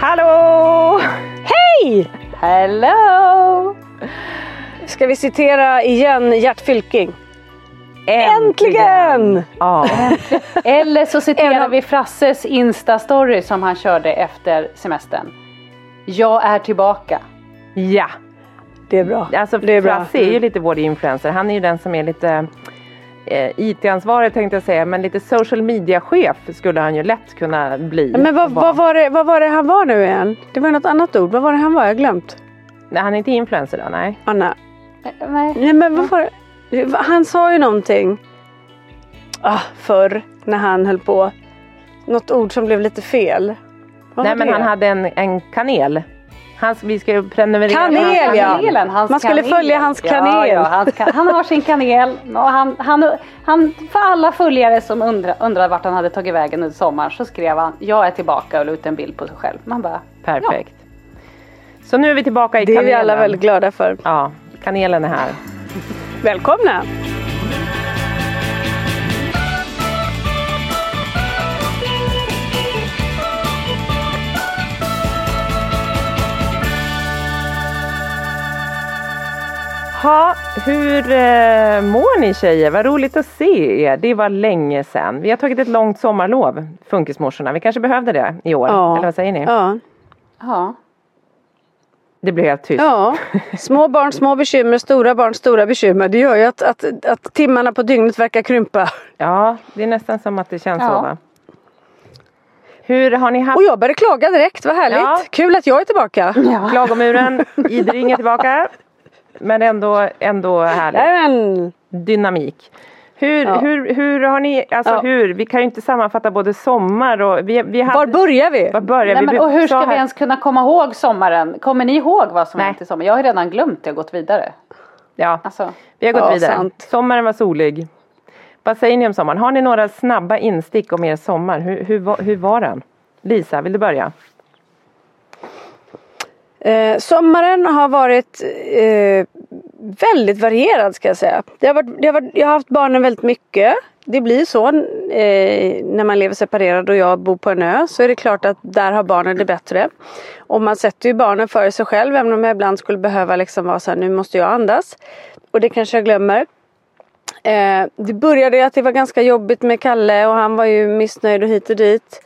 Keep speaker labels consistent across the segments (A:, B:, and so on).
A: Hallå!
B: Hej!
A: Hello!
B: Ska vi citera igen Gert Fylking?
A: Äntligen! Ja.
C: Eller så citerar vi Frasses Insta-story som han körde efter semestern. Jag är tillbaka.
A: Ja,
B: Det är bra.
A: alltså
B: det är bra.
A: Frasse är ju lite vår influencer. Han är ju den som är lite eh, IT-ansvarig tänkte jag säga, men lite social media-chef skulle han ju lätt kunna bli.
B: Men vad, vad, var det, vad var det han var nu igen? Det var något annat ord. Vad var det han var? Jag har glömt.
A: Nej, han är inte influencer då, nej.
B: Anna.
C: Nej.
B: Nej men vad var det? Han sa ju någonting. Ah, förr när han höll på. Något ord som blev lite fel. Vad
A: nej men
B: det?
A: han hade en, en kanel. Hans, vi ska ju prenumerera.
B: Kanel, ja.
C: Kanelen, hans
B: Man skulle
C: kanel.
B: följa hans
C: Ja,
B: kanel.
C: ja, hans kan- han har sin kanel. Och han, han, han, för alla följare som undrar, undrar vart han hade tagit vägen under sommaren så skrev han jag är tillbaka och la ut en bild på sig själv. Man bara
A: Perfekt. Så nu är vi tillbaka i
B: Det är
A: kanelen.
B: vi alla väldigt glada för.
A: Ja, kanelen är här.
B: Välkomna!
A: Ha, hur eh, mår ni tjejer? Vad roligt att se er. Det var länge sedan. Vi har tagit ett långt sommarlov, Funkismorsorna. Vi kanske behövde det i år.
B: Ja.
A: Eller vad säger ni?
B: Ja.
C: ja.
A: Det blev helt tyst.
B: Ja, små barn, små bekymmer, stora barn, stora bekymmer. Det gör ju att, att, att timmarna på dygnet verkar krympa.
A: Ja, det är nästan som att det känns
C: Ja.
A: så va? Hur har ni haft
B: Och jag började klaga direkt, vad härligt.
A: Ja.
B: Kul att jag är tillbaka.
A: klagomuren? Idring är tillbaka. Men ändå, ändå härligt.
B: Jajamän.
A: Dynamik. Hur,
B: Ja.
A: hur, hur har ni, alltså
B: Ja.
A: hur, vi kan ju inte sammanfatta både sommar och vi, vi hade,
B: Var börjar vi?
A: var börjar
C: Nej,
A: vi?
C: men, och hur ska vi ens kunna komma ihåg sommaren? Kommer ni ihåg vad som hänt i sommar? Jag har redan glömt det och gått vidare.
A: Ja,
C: Alltså,
A: vi har gått
B: Ja,
A: vidare.
B: sant.
A: Sommaren var solig. Vad säger ni om sommaren? Har ni några snabba instick om er sommar? Hur, hur, hur var den? Lisa, vill du börja?
B: Eh, sommaren har varit eh, väldigt varierad ska jag säga. Det har varit, det har varit, jag har haft barnen väldigt mycket. Det blir så eh, när man lever separerad och jag bor på en ö så är det klart att där har barnen det bättre. Och man sätter ju barnen före sig själv även om jag ibland skulle behöva liksom vara så här, nu måste jag andas. Och det kanske jag glömmer. Eh, det började att det var ganska jobbigt med Kalle och han var ju missnöjd och hit och dit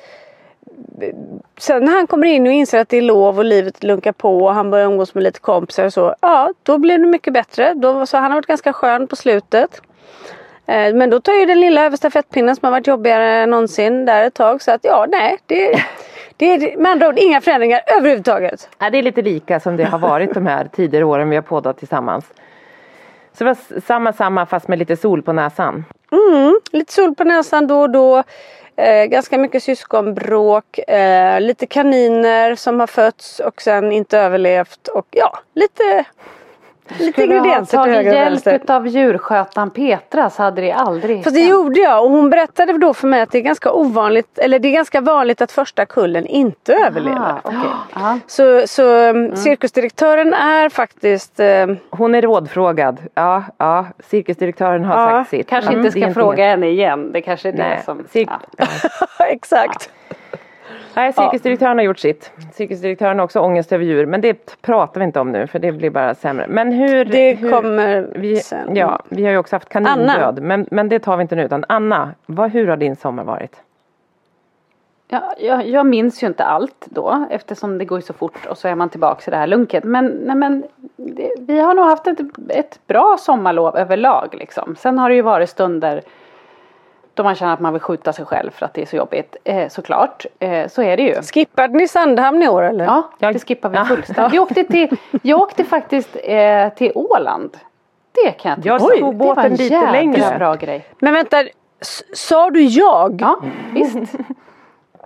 B: sen när han kommer in och inser att det är lov och livet lunkar på och han börjar umgås med lite kompisar och så. Ja, då blir det mycket bättre. Då, så han har varit ganska skön på slutet. Eh, men då tar ju den lilla över stafettpinnen som har varit jobbigare än någonsin där ett tag. Så att ja, nej. Det, det är med andra ord inga förändringar överhuvudtaget.
A: Ja, det är lite lika som det har varit de här tidigare åren vi har poddat tillsammans. Så det var samma samma fast med lite sol på näsan.
B: Mm, lite sol på näsan då och då. Eh, ganska mycket syskonbråk. Eh, lite kaniner som har fötts och sen inte överlevt. Och ja, lite, lite
C: du ha
B: ingredienser till höger och vänster.
C: hjälp av djurskötaren Petra så hade det aldrig
B: Fast det gjorde jag och hon berättade då för mig att det är ganska ovanligt, eller det är ganska vanligt att första kullen inte överlever.
C: Ah, okej. Ja.
B: Så, så mm. cirkusdirektören är faktiskt eh,
A: Hon är rådfrågad. Ja, ja. Cirkusdirektören har
B: Ja,
A: sagt sitt.
C: Kanske
A: Ja,
C: inte
A: det
C: ska fråga henne igen. Det kanske är det
A: Nej,
C: som...
A: Cir-
C: ja.
A: ja. Nej, cirkusdirektören har gjort sitt. Cirkusdirektören har också ångest över djur. Men det pratar vi inte om nu för det blir bara sämre. Men hur...
B: Det
A: hur,
B: kommer
A: vi,
B: sen.
A: Ja, vi har ju också haft kanindöd. Men, men det tar vi inte nu. Utan Anna, vad, hur har din sommar varit?
C: Ja, jag, jag minns ju inte allt då eftersom det går så fort och så är man tillbaka i det här lunket. Men, nej, men det, vi har nog haft ett, ett bra sommarlov överlag liksom. Sen har det ju varit stunder då man känner att man vill skjuta sig själv för att det är så jobbigt. Eh, såklart, eh, så är det ju.
B: Skippade ni Sandhamn i år eller?
C: Ja, det skippar vi fullständigt. Vi åkte till, jag åkte faktiskt eh, till Åland. Det kan jag
A: Jag
C: tycka.
A: tog
C: det var
A: båten
C: en
A: lite längre.
C: bra grej.
B: Men vänta, sa du jag?
C: Ja, visst.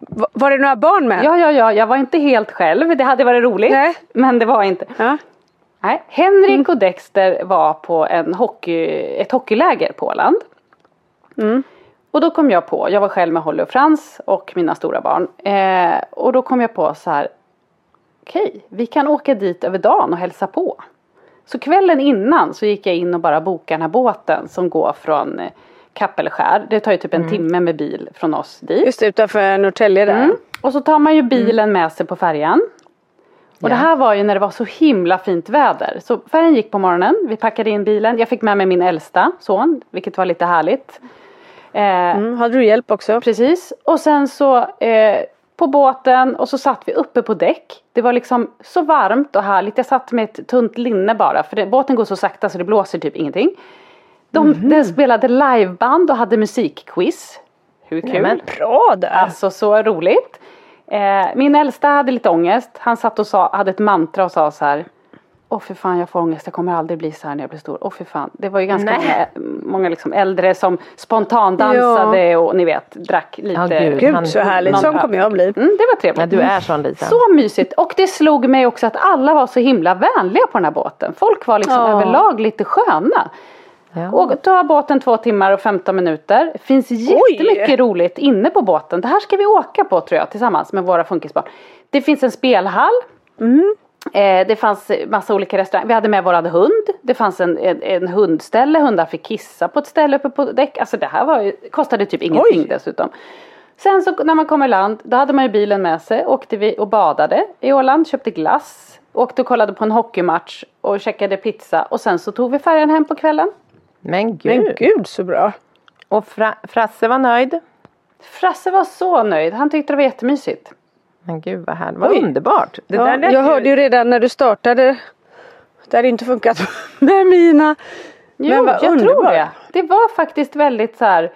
B: Va- Var det några barn med?
C: Ja, ja, ja, jag var inte helt själv. Det hade varit roligt.
B: Nej.
C: Men det var inte.
B: Ja.
C: Nej, Henrik och Dexter var på en hockey, ett hockeyläger på Åland. Och då kom jag på, jag var själv med Holly och Frans och mina stora barn. Eh, och då kom jag på så här, okej, vi kan åka dit över dagen och hälsa på. Så kvällen innan så gick jag in och bara bokade den här båten som går från eh, Kappelskär. Det tar ju typ en timme med bil från oss dit.
B: Just det, utanför Norrtälje där.
C: Mm. Och så tar man ju bilen med sig på färjan. Och det här var ju när det var så himla fint väder. Så färjan gick på morgonen, vi packade in bilen. Jag fick med mig min äldsta son, vilket var lite härligt. Eh,
B: Mm, hade du hjälp också?
C: Precis. Och sen så eh, på båten och så satt vi uppe på däck. Det var liksom så varmt och härligt. Jag satt med ett tunt linne bara för det, båten går så sakta så det blåser typ ingenting. De, de spelade liveband och hade musikquiz. Hur kul?
A: Nämen.
B: Bra där.
C: Alltså så roligt. Eh, min äldsta hade lite ångest. Han satt och sa, hade ett mantra och sa så här. Åh för fan jag får ångest, jag kommer aldrig bli så här när jag blir stor. Åh för fan. Det var ju ganska
A: Nej.
C: många, många liksom äldre som spontandansade och ni vet drack lite.
A: Ja, gud.
B: Gud
A: han-
B: så härligt, sån kommer jag bli.
C: Mm, det var trevligt.
A: Ja, du är sån Lisa.
C: Så mysigt. Och det slog mig också att alla var så himla vänliga på den här båten. Folk var liksom
B: Ja.
C: överlag lite sköna.
A: Ja.
C: Och tar båten två timmar och 15 minuter. Det finns jättemycket roligt inne på båten. Det här ska vi åka på tror jag tillsammans med våra funkisbarn. Det finns en spelhall. Eh, det fanns massa olika restauranger. Vi hade med våran hund. Det fanns en, en, en hundställe. Hundar fick kissa på ett ställe uppe på däck. Alltså det här var ju, kostade typ ingenting
B: Oj.
C: dessutom. Sen så när man kom i land, då hade man ju bilen med sig. Åkte vi och badade i Åland, köpte glass. Åkte och kollade på en hockeymatch och käkade pizza. Och sen så tog vi färjan hem på kvällen.
A: Men gud.
B: Men gud så bra.
A: Och Fra- Frasse var nöjd.
C: Frasse var så nöjd. Han tyckte det var jättemysigt.
A: Men gud vad härligt. Vad
B: Oj.
A: underbart. Det
B: Ja, jag hörde ju redan när du startade. Det hade inte funkat med mina.
C: Jo,
B: Men vad
C: jag tror
B: underbart.
C: det. Det var faktiskt väldigt så här.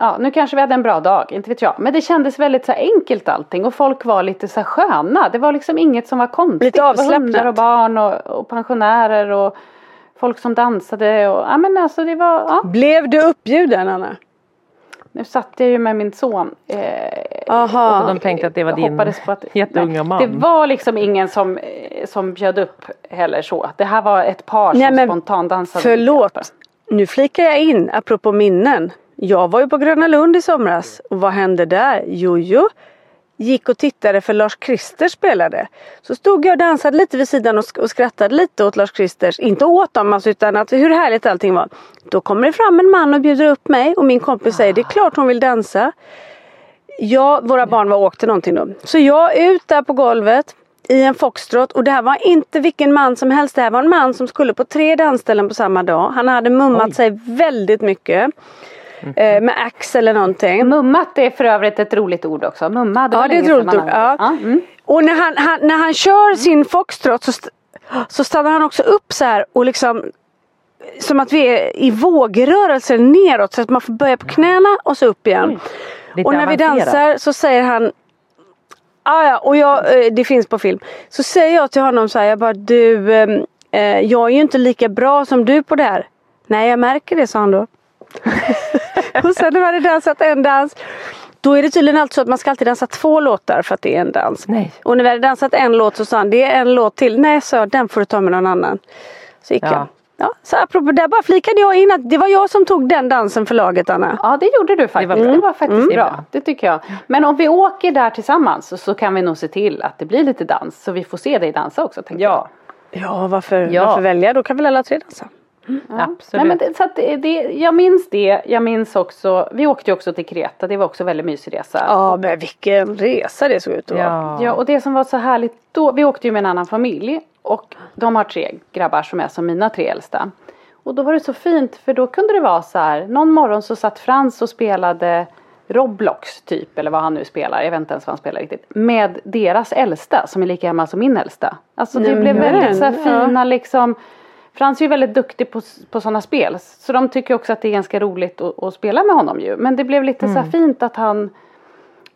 C: Ja, nu kanske vi hade en bra dag, inte vet jag. Men det kändes väldigt så enkelt allting och folk var lite så här sköna. Det var liksom inget som var konstigt.
B: Lite avslappnat.
C: hundar och barn och, och pensionärer och folk som dansade och ja men alltså det var, ja.
B: Blev du uppbjuden Anna?
C: Nu satt jag ju med min son. Eh,
B: Aha.
A: Och de tänkte att det var din
C: hoppades på att,
A: jätteunga man.
C: Det var liksom ingen som, eh, som bjöd upp heller så. Det här var ett par
B: Nej,
C: som spontandansade.
B: Förlåt. Nu flikar jag in apropå minnen. Jag var ju på Gröna Lund i somras. Och vad hände där? Jojo gick och tittade för Lars Krister spelade. Så stod jag och dansade lite vid sidan och, sk- och skrattade lite åt Lars Kristers. Inte åt dem alltså, utan att hur härligt allting var. Då kommer det fram en man och bjuder upp mig och min kompis säger det är klart hon vill dansa. Ja, våra barn var åkte någonting då. Så jag ut där på golvet i en foxtrot och det här var inte vilken man som helst. Det här var en man som skulle på tre dansställen på samma dag. Han hade mummat sig väldigt mycket. Eh, med ax eller någonting.
C: Mummat är för övrigt ett roligt ord också. Mumma, det
B: Ja det är ett roligt ord. Ja.
C: det. mm.
B: Och när han, han, när han kör sin foxtrot så, st- så stannar han också upp så här och liksom som att vi är i vågrörelser neråt så att man får börja på knäna och så upp igen.
A: Lite
B: och när vi dansar så säger han Ah, ja, och jag, eh, det finns på film. Så säger jag till honom så här, jag bara du, ehm, eh, jag är ju inte lika bra som du på det här. Nej jag märker det sa han då. och sen när vi hade dansat en dans då är det tydligen alltid så att man ska alltid dansa två låtar för att det är en dans.
A: Nej.
B: Och när vi hade dansat en låt så sa han det är en låt till. Nej sa jag den får du ta med någon annan. Så gick
A: Ja.
B: jag. Ja, så apropå det bara flikade jag in att det var jag som tog den dansen för laget Anna.
C: Ja det gjorde du faktiskt. Det var, faktiskt bra. Det tycker jag. Men om vi åker där tillsammans så, så kan vi nog se till att det blir lite dans. Så vi får se dig dansa också.
A: Ja,
B: Ja varför,
A: Ja.
B: varför välja? Då kan väl alla tre dansa.
C: Jag.
A: absolut.
C: Nej, men det, så det, det, jag minns det. Jag minns också. Vi åkte ju också till Kreta. Det var också en väldigt mysig resa.
B: Ja men vilken resa det såg ut att
A: ja.
C: Ja och det som var så härligt då, vi åkte ju med en annan familj och de har tre grabbar som är som mina tre äldsta. Och då var det så fint för då kunde det vara så här, någon morgon så satt Frans och spelade Roblox typ eller vad han nu spelar, jag vet inte ens vad han spelar riktigt. Med deras äldsta som är lika gammal som min äldsta. Alltså det
B: Nej,
C: blev väldigt så här
B: ja.
C: fina liksom Frans är ju väldigt duktig på, på sådana spel så de tycker också att det är ganska roligt att, att spela med honom ju. Men det blev lite så här fint att han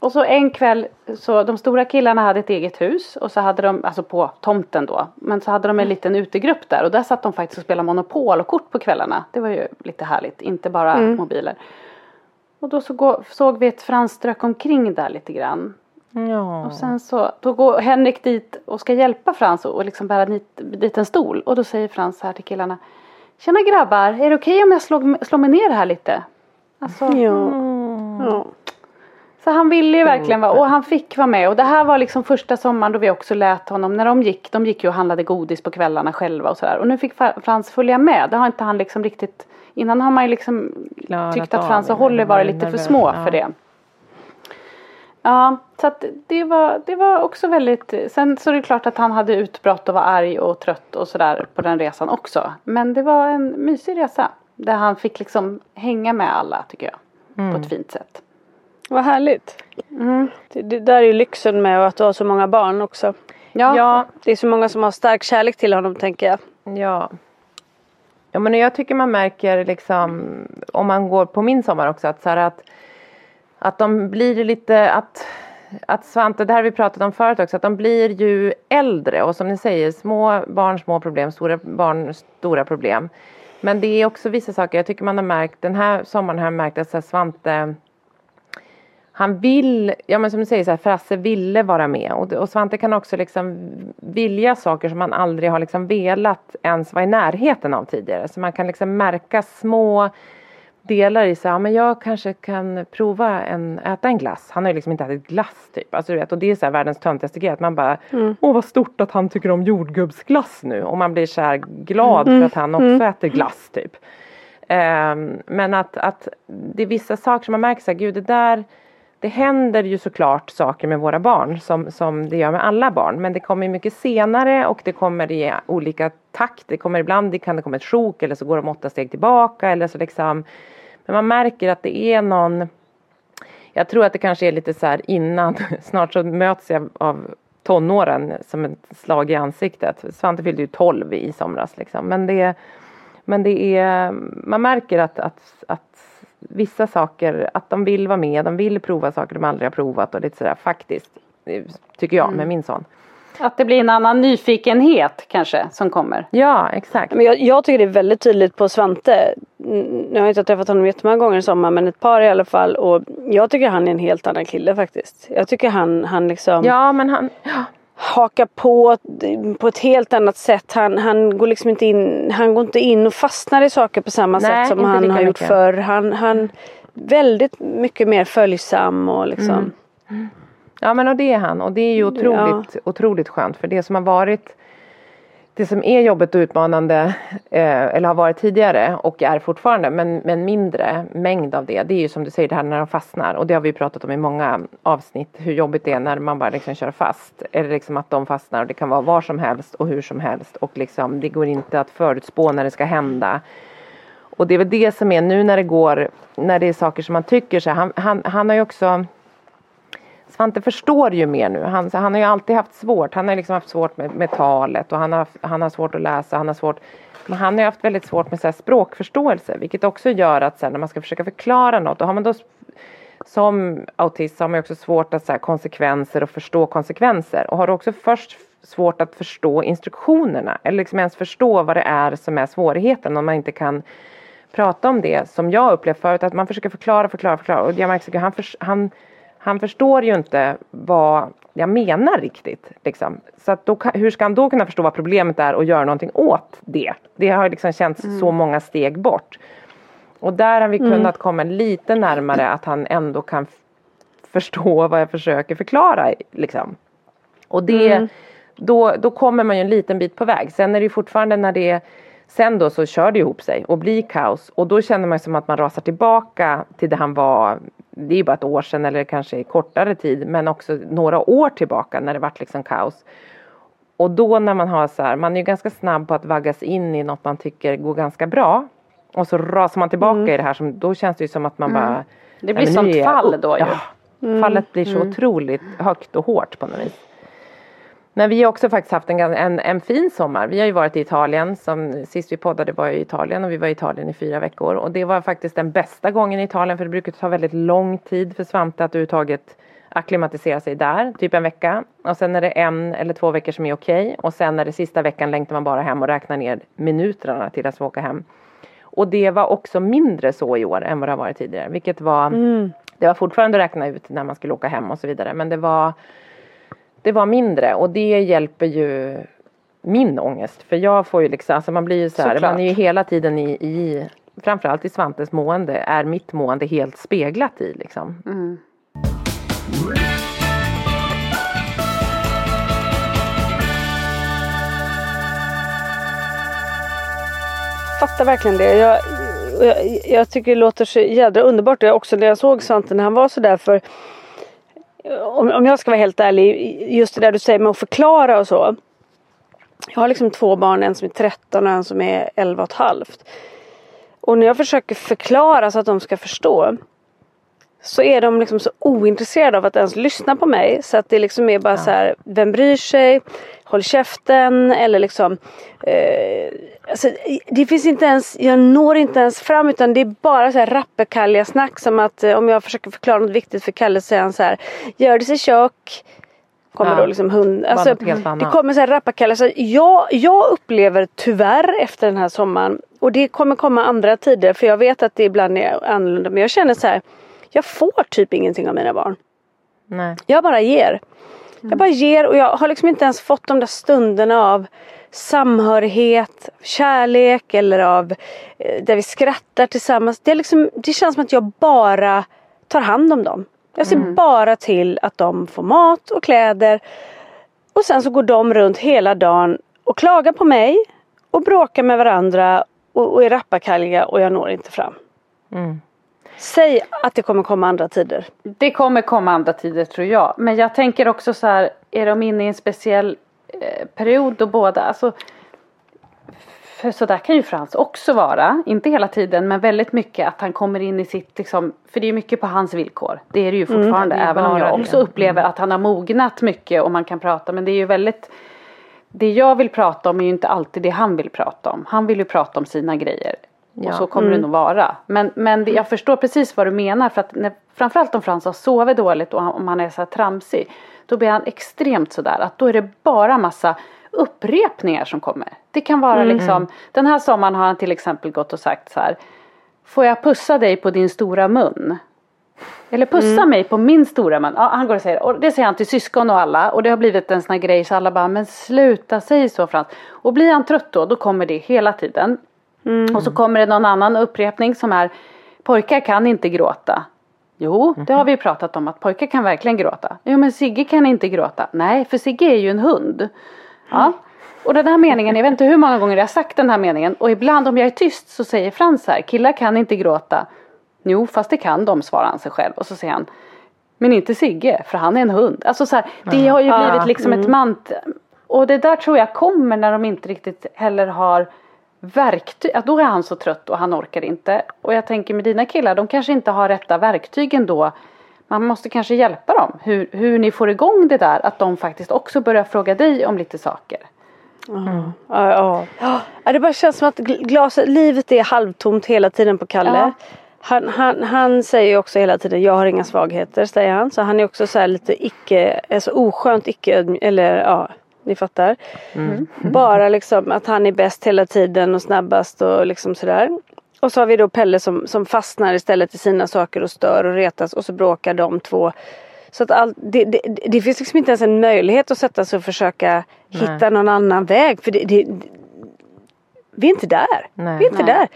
C: och så en kväll, så de stora killarna hade ett eget hus och så hade de, alltså på tomten då, men så hade de en liten utegrupp där och där satt de faktiskt och spelade Monopol och kort på kvällarna. Det var ju lite härligt, inte bara mobiler. Och då så gå, såg vi ett Frans strök omkring där lite grann.
A: Ja.
C: Och sen så, då går Henrik dit och ska hjälpa Frans och liksom bära dit, dit en stol. Och då säger Frans här till killarna. Tjena grabbar, är det okej om jag slår, slår mig ner här lite? Alltså,
B: Ja. ja.
C: så han ville ju verkligen vara, och han fick vara med. Och det här var liksom första sommaren då vi också lät honom, när de gick, de gick ju och handlade godis på kvällarna själva och sådär. Och nu fick Fra- Frans följa med, det har inte han liksom riktigt, innan har man ju liksom
A: Klarat
C: tyckt att Frans och Holly varit
A: var
C: lite för små
A: ja.
C: för det. Ja, så att det var, det var också väldigt, sen så är det klart att han hade utbrott och var arg och trött och sådär på den resan också. Men det var en mysig resa. Där han fick liksom hänga med alla tycker jag.
A: Mm.
C: På ett fint sätt.
B: Vad härligt. Det, det där är ju lyxen med att du har så många barn också.
C: Ja,
A: ja,
B: Det är så många som har stark kärlek till honom tänker jag.
A: Ja. Ja men jag tycker man märker liksom om man går på min sommar också att så här att att de blir lite att att Svante, det här har vi pratat om förut också, att de blir ju äldre och som ni säger små barn små problem, stora barn stora problem. Men det är också vissa saker, jag tycker man har märkt, den här sommaren har jag märkt att så här, Svante han vill, ja men som du säger så här, Frasse ville vara med och, och Svante kan också liksom vilja saker som man aldrig har liksom velat ens vara i närheten av tidigare. Så man kan liksom märka små delar i sig, ja men jag kanske kan prova en, äta en glass. Han har ju liksom inte ätit glass typ. Alltså du vet, och det är så här världens töntigaste grej att man bara, åh vad stort att han tycker om jordgubbsglass nu. Och man blir så här glad för att han också äter glass typ. Ehm, men att, att det är vissa saker som man märker så här, gud det där det händer ju såklart saker med våra barn som, som det gör med alla barn. Men det kommer mycket senare och det kommer i olika takt. Det kommer ibland det kan det komma ett sjok eller så går de åtta steg tillbaka eller så liksom. Men man märker att det är någon jag tror att det kanske är lite så här innan, snart så möts jag av tonåren som ett slag i ansiktet. Svante fyllde ju 12 i somras liksom. Men det, men det är, man märker att, att, att vissa saker, att de vill vara med, de vill prova saker de aldrig har provat och lite sådär faktiskt. Tycker jag med min son.
C: Att det blir en annan nyfikenhet kanske som kommer.
A: Ja, exakt.
B: Men jag, jag tycker det är väldigt tydligt på Svante. Mm, Nu har jag inte träffat honom jättemånga gånger i sommar men ett par i alla fall. Och jag tycker han är en helt annan kille faktiskt. Jag tycker han, han liksom
A: Ja, men han, ja,
B: hakar på på ett helt annat sätt. Han, han går liksom inte in, han går inte in och fastnar i saker på samma
A: Nej,
B: sätt som han har gjort
A: mycket.
B: förr. Han, han väldigt mycket mer följsam och liksom.
A: Ja men och det är han och det är ju otroligt, otroligt skönt för det som har varit det som är jobbigt och utmanande eh, eller har varit tidigare och är fortfarande men, men mindre mängd av det det är ju som du säger det här när de fastnar. Och det har vi pratat om i många avsnitt hur jobbigt det är när man bara liksom kör fast. Eller liksom att de fastnar och det kan vara var som helst och hur som helst. Och liksom det går inte att förutspå när det ska hända. Och det är väl det som är nu när det går när det är saker som man tycker så här, han, han, han har ju också Svante förstår ju mer nu. Han, han har ju alltid haft svårt. Han har liksom haft svårt med, med talet och han har, han har svårt att läsa. Han har svårt men han har ju haft väldigt svårt med så här språkförståelse vilket också gör att sen när man ska försöka förklara något då har man då som autist har man också svårt att så här, konsekvenser och förstå konsekvenser och har du också först svårt att förstå instruktionerna eller liksom ens förstå vad det är som är svårigheten om man inte kan prata om det som jag upplevt förut att man försöker förklara, förklara, förklara och jag märker att han, för, han, han förstår ju inte vad jag menar riktigt. Liksom. Så då, hur ska han då kunna förstå vad problemet är och göra någonting åt det? Det har liksom känts mm. så många steg bort. Och där har vi mm. kunnat komma lite närmare att han ändå kan förstå vad jag försöker förklara. Liksom. Och det, mm. då, då kommer man ju en liten bit på väg. Sen är det fortfarande när det Sen då så kör det ihop sig och blir kaos och då känner man som att man rasar tillbaka till det han var Det är ju bara ett år sedan eller kanske kortare tid men också några år tillbaka när det vart liksom kaos. Och då när man har så här, man är ju ganska snabb på att vaggas in i något man tycker går ganska bra. Och så rasar man tillbaka mm. i det här som, då känns det ju som att man mm. bara
C: Det blir sånt fall då ju. Ja,
A: mm. Fallet blir så mm. otroligt högt och hårt på något vis. Men vi har också faktiskt haft en, en, en, fin sommar. Vi har ju varit i Italien. Som, sist vi poddade var jag i Italien och vi var i Italien i fyra veckor. Och det var faktiskt den bästa gången i Italien för det brukar ta väldigt lång tid för Svante att överhuvudtaget acklimatisera sig där, typ en vecka. Och sen är det en eller två veckor som är okej. Okay. Och sen är det sista veckan längtar man bara hem och räknar ner minuterna till att få åka hem. Och det var också mindre så i år än vad det har varit tidigare. Vilket var, mm. det var fortfarande att räkna ut när man skulle åka hem och så vidare. Men det var, det var mindre och det hjälper ju min ångest. För jag får ju liksom, alltså man blir ju så här, Såklart. man är ju hela tiden i, i framförallt i Svantes mående, är mitt mående helt speglat i liksom. Mm.
B: fattar verkligen det. Jag, jag, jag, tycker det låter så jädra underbart. Jag också när jag såg Svante när han var sådär för om, om jag ska vara helt ärlig, just det där du säger med att förklara och så. Jag har liksom två barn, en som är 13 och en som är 11 och ett halvt. Och när jag försöker förklara så att de ska förstå så är de liksom så ointresserade av att ens lyssna på mig. Så att det liksom är bara ja. så här, vem bryr sig? Håll käften eller liksom eh, alltså, Det finns inte ens, jag når inte ens fram utan det är bara så här rappekalliga snack som att eh, om jag försöker förklara något viktigt för Kalle så säger han så här Gör det sig tjock Kommer ja. då liksom hund, alltså, det kommer så här rappakallar. Så jag, jag upplever tyvärr efter den här sommaren och det kommer komma andra tider för jag vet att det ibland är annorlunda men jag känner så här jag får typ ingenting av mina barn.
A: Nej.
B: Jag bara ger. Mm. Jag bara ger och jag har liksom inte ens fått de där stunderna av samhörighet, kärlek eller av eh, där vi skrattar tillsammans. Det, är liksom, det känns som att jag bara tar hand om dem. Jag ser mm. bara till att de får mat och kläder. Och sen så går de runt hela dagen och klagar på mig och bråkar med varandra och, och är rappakalliga och jag når inte fram. Mm. Säg att det kommer komma andra tider.
C: Det kommer komma andra tider tror jag. Men jag tänker också så här, är de inne i en speciell eh, period då båda, alltså för så där kan ju Frans också vara, inte hela tiden men väldigt mycket att han kommer in i sitt liksom, för det är mycket på hans villkor. Det är det ju mm, fortfarande mm, även om jag också det. upplever mm. att han har mognat mycket och man kan prata men det är ju väldigt det jag vill prata om är ju inte alltid det han vill prata om. Han vill ju prata om sina grejer. Ja. Och så kommer mm. det nog vara. Men, men jag förstår precis vad du menar. För att när, framförallt om Frans har sovit dåligt och om han är så här tramsig. Då blir han extremt sådär att då är det bara massa upprepningar som kommer. Det kan vara mm. liksom, den här sommaren har han till exempel gått och sagt så här. Får jag pussa dig på din stora mun? Eller pussa mm. mig på min stora mun. Ja, han går och säger och det säger han till syskon och alla och det har blivit en sån här grej så alla bara men sluta säg så Frans. Och blir han trött då, då kommer det hela tiden. Mm. Och så kommer det någon annan upprepning som är Pojkar kan inte gråta. Jo, det har vi pratat om att pojkar kan verkligen gråta. Jo men Sigge kan inte gråta. Nej, för Sigge är ju en hund. Ja. Och den här meningen, jag vet inte hur många gånger jag har sagt den här meningen och ibland om jag är tyst så säger Frans här, killar kan inte gråta. Jo, fast det kan de, svarar han sig själv och så säger han Men inte Sigge, för han är en hund. Alltså så här, det har ju blivit liksom ett mm. mant... Och det där tror jag kommer när de inte riktigt heller har verktyg, att då är han så trött och han orkar inte. Och jag tänker med dina killar, de kanske inte har rätta verktygen då. Man måste kanske hjälpa dem hur, hur ni får igång det där att de faktiskt också börjar fråga dig om lite saker.
B: Mm. Ja, ja. ja, det bara känns som att glaset, livet är halvtomt hela tiden på Kalle. Ja. Han, han, han säger också hela tiden jag har inga svagheter säger han. Så han är också så lite icke, alltså oskönt icke eller ja Ni fattar. Bara liksom att han är bäst hela tiden och snabbast och liksom sådär. Och så har vi då Pelle som, som fastnar istället i sina saker och stör och retas och så bråkar de två. Så att all, det, det, det finns liksom inte ens en möjlighet att sätta sig och försöka hitta någon annan väg. För det, det, vi är inte där.
A: Nej.
B: vi är inte
C: Nej.
B: där.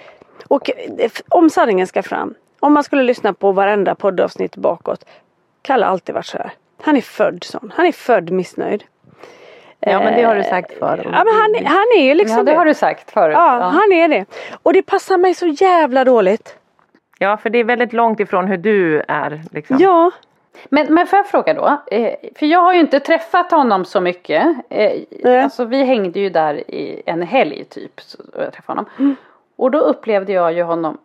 B: Och eh, om sanningen ska fram. Om man skulle lyssna på varenda poddavsnitt bakåt. Kalle har alltid varit så här. Han är född sån. Han är född missnöjd.
A: Ja men det har du sagt förr.
B: Ja men han, han är ju liksom
C: Ja, det har du sagt förut.
B: Ja, han är det. Och det passar mig så jävla dåligt.
A: Ja för det är väldigt långt ifrån hur du är. Liksom.
B: Ja.
C: Men, men får jag fråga då? Eh, för jag har ju inte träffat honom så mycket. Eh,
B: Nej.
C: alltså vi hängde ju där i en helg typ. Så, och jag träffade honom. Och då upplevde jag ju honom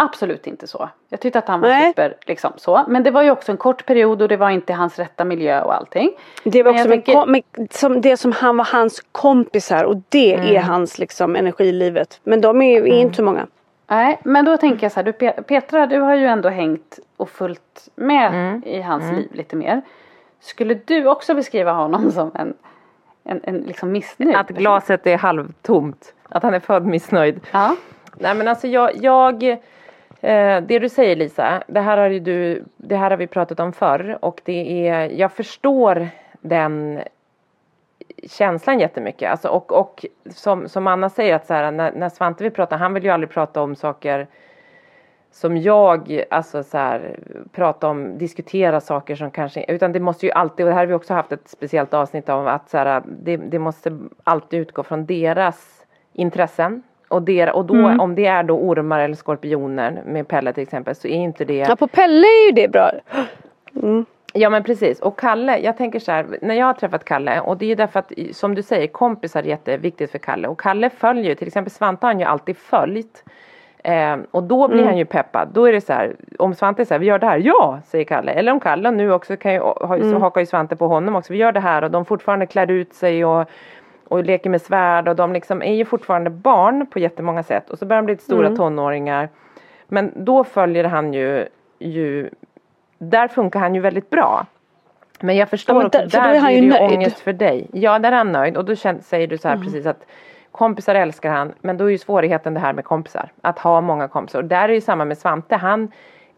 C: absolut inte så. Jag tyckte att han var
B: Nej.
C: super liksom så. Men det var ju också en kort period och det var inte hans rätta miljö och allting.
B: Det var
C: Men
B: också med,
C: tänker-
B: kom, som det som han var hans kompisar och det
C: Mm.
B: är hans liksom energi i livet. Men de är, är inte så många.
C: Nej, men då tänker jag så här, du, Pe- Petra du har ju ändå hängt och följt med i hans liv lite mer. Skulle du också beskriva honom som en, en, en liksom missnöjd
A: Att glaset är halvtomt. Att han är född missnöjd.
C: Ja.
A: Nej men alltså jag, jag eh, det du säger Lisa, det här, har ju du, det här har vi pratat om förr och det är, jag förstår den känslan jättemycket. Alltså, och och som, som Anna säger att så här, när, när Svante vill prata, han vill ju aldrig prata om saker som jag, alltså så här, prata om, diskutera saker som kanske, utan det måste ju alltid, och det här har vi också haft ett speciellt avsnitt om, att så här, det, det måste alltid utgå från deras intressen. Och, der, och då, om det är då ormar eller skorpioner med Pelle till exempel så är inte det
B: Ja på Pelle är ju det bra.
A: Ja men precis. Och Kalle, jag tänker så här, när jag har träffat Kalle och det är ju därför att som du säger kompisar är jätteviktigt för Kalle. Och Kalle följer ju, till exempel Svante har han ju alltid följt. Eh, och då blir han ju peppad, då är det så här, om Svante säger vi gör det här, ja säger Kalle. Eller om Kalle nu också kan ju, har, ju- så hakar ju Svante på honom också, vi gör det här. Och de fortfarande klär ut sig och och leker med svärd och de liksom är ju fortfarande barn på jättemånga sätt och så börjar de bli stora tonåringar. Men då följer han ju, ju där funkar han ju väldigt bra. Men jag förstår
B: Ja, men
A: också,
B: där- för
A: där blir
B: ju
A: det ju
B: nöjd.
A: ångest för dig. Ja, där är han nöjd och då känner, säger du så här precis att kompisar älskar han, men då är ju svårigheten det här med kompisar. Att ha många kompisar. Och där är ju samma med Svante, han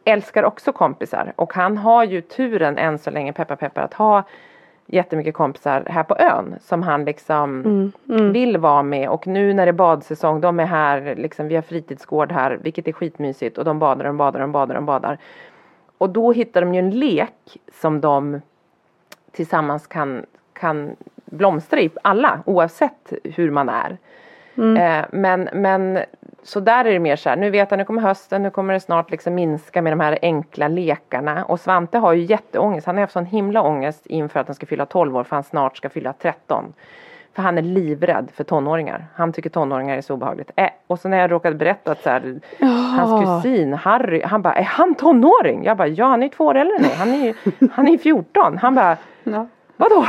A: älskar också kompisar och han har ju turen än så länge, peppar peppar, att ha jättemycket kompisar här på ön som han liksom vill vara med och nu när det är badsäsong, de är här, liksom, vi har fritidsgård här, vilket är skitmysigt och de badar, de badar, de badar, de badar. Och då hittar de ju en lek som de tillsammans kan, kan blomstra i, alla oavsett hur man är. Eh, men, men så där är det mer så här, nu vet jag nu kommer hösten, nu kommer det snart liksom minska med de här enkla lekarna. Och Svante har ju jätteångest, han har haft sån himla ångest inför att han ska fylla 12 år för han snart ska fylla 13. För han är livrädd för tonåringar. Han tycker tonåringar är så obehagligt. Eh, och så när jag råkade berätta att så här, hans kusin Harry, han bara, är han tonåring? Jag bara, ja han är ju två år äldre än mig. Han är ju han är ju 14. Han bara,
C: Ja.
A: vadå?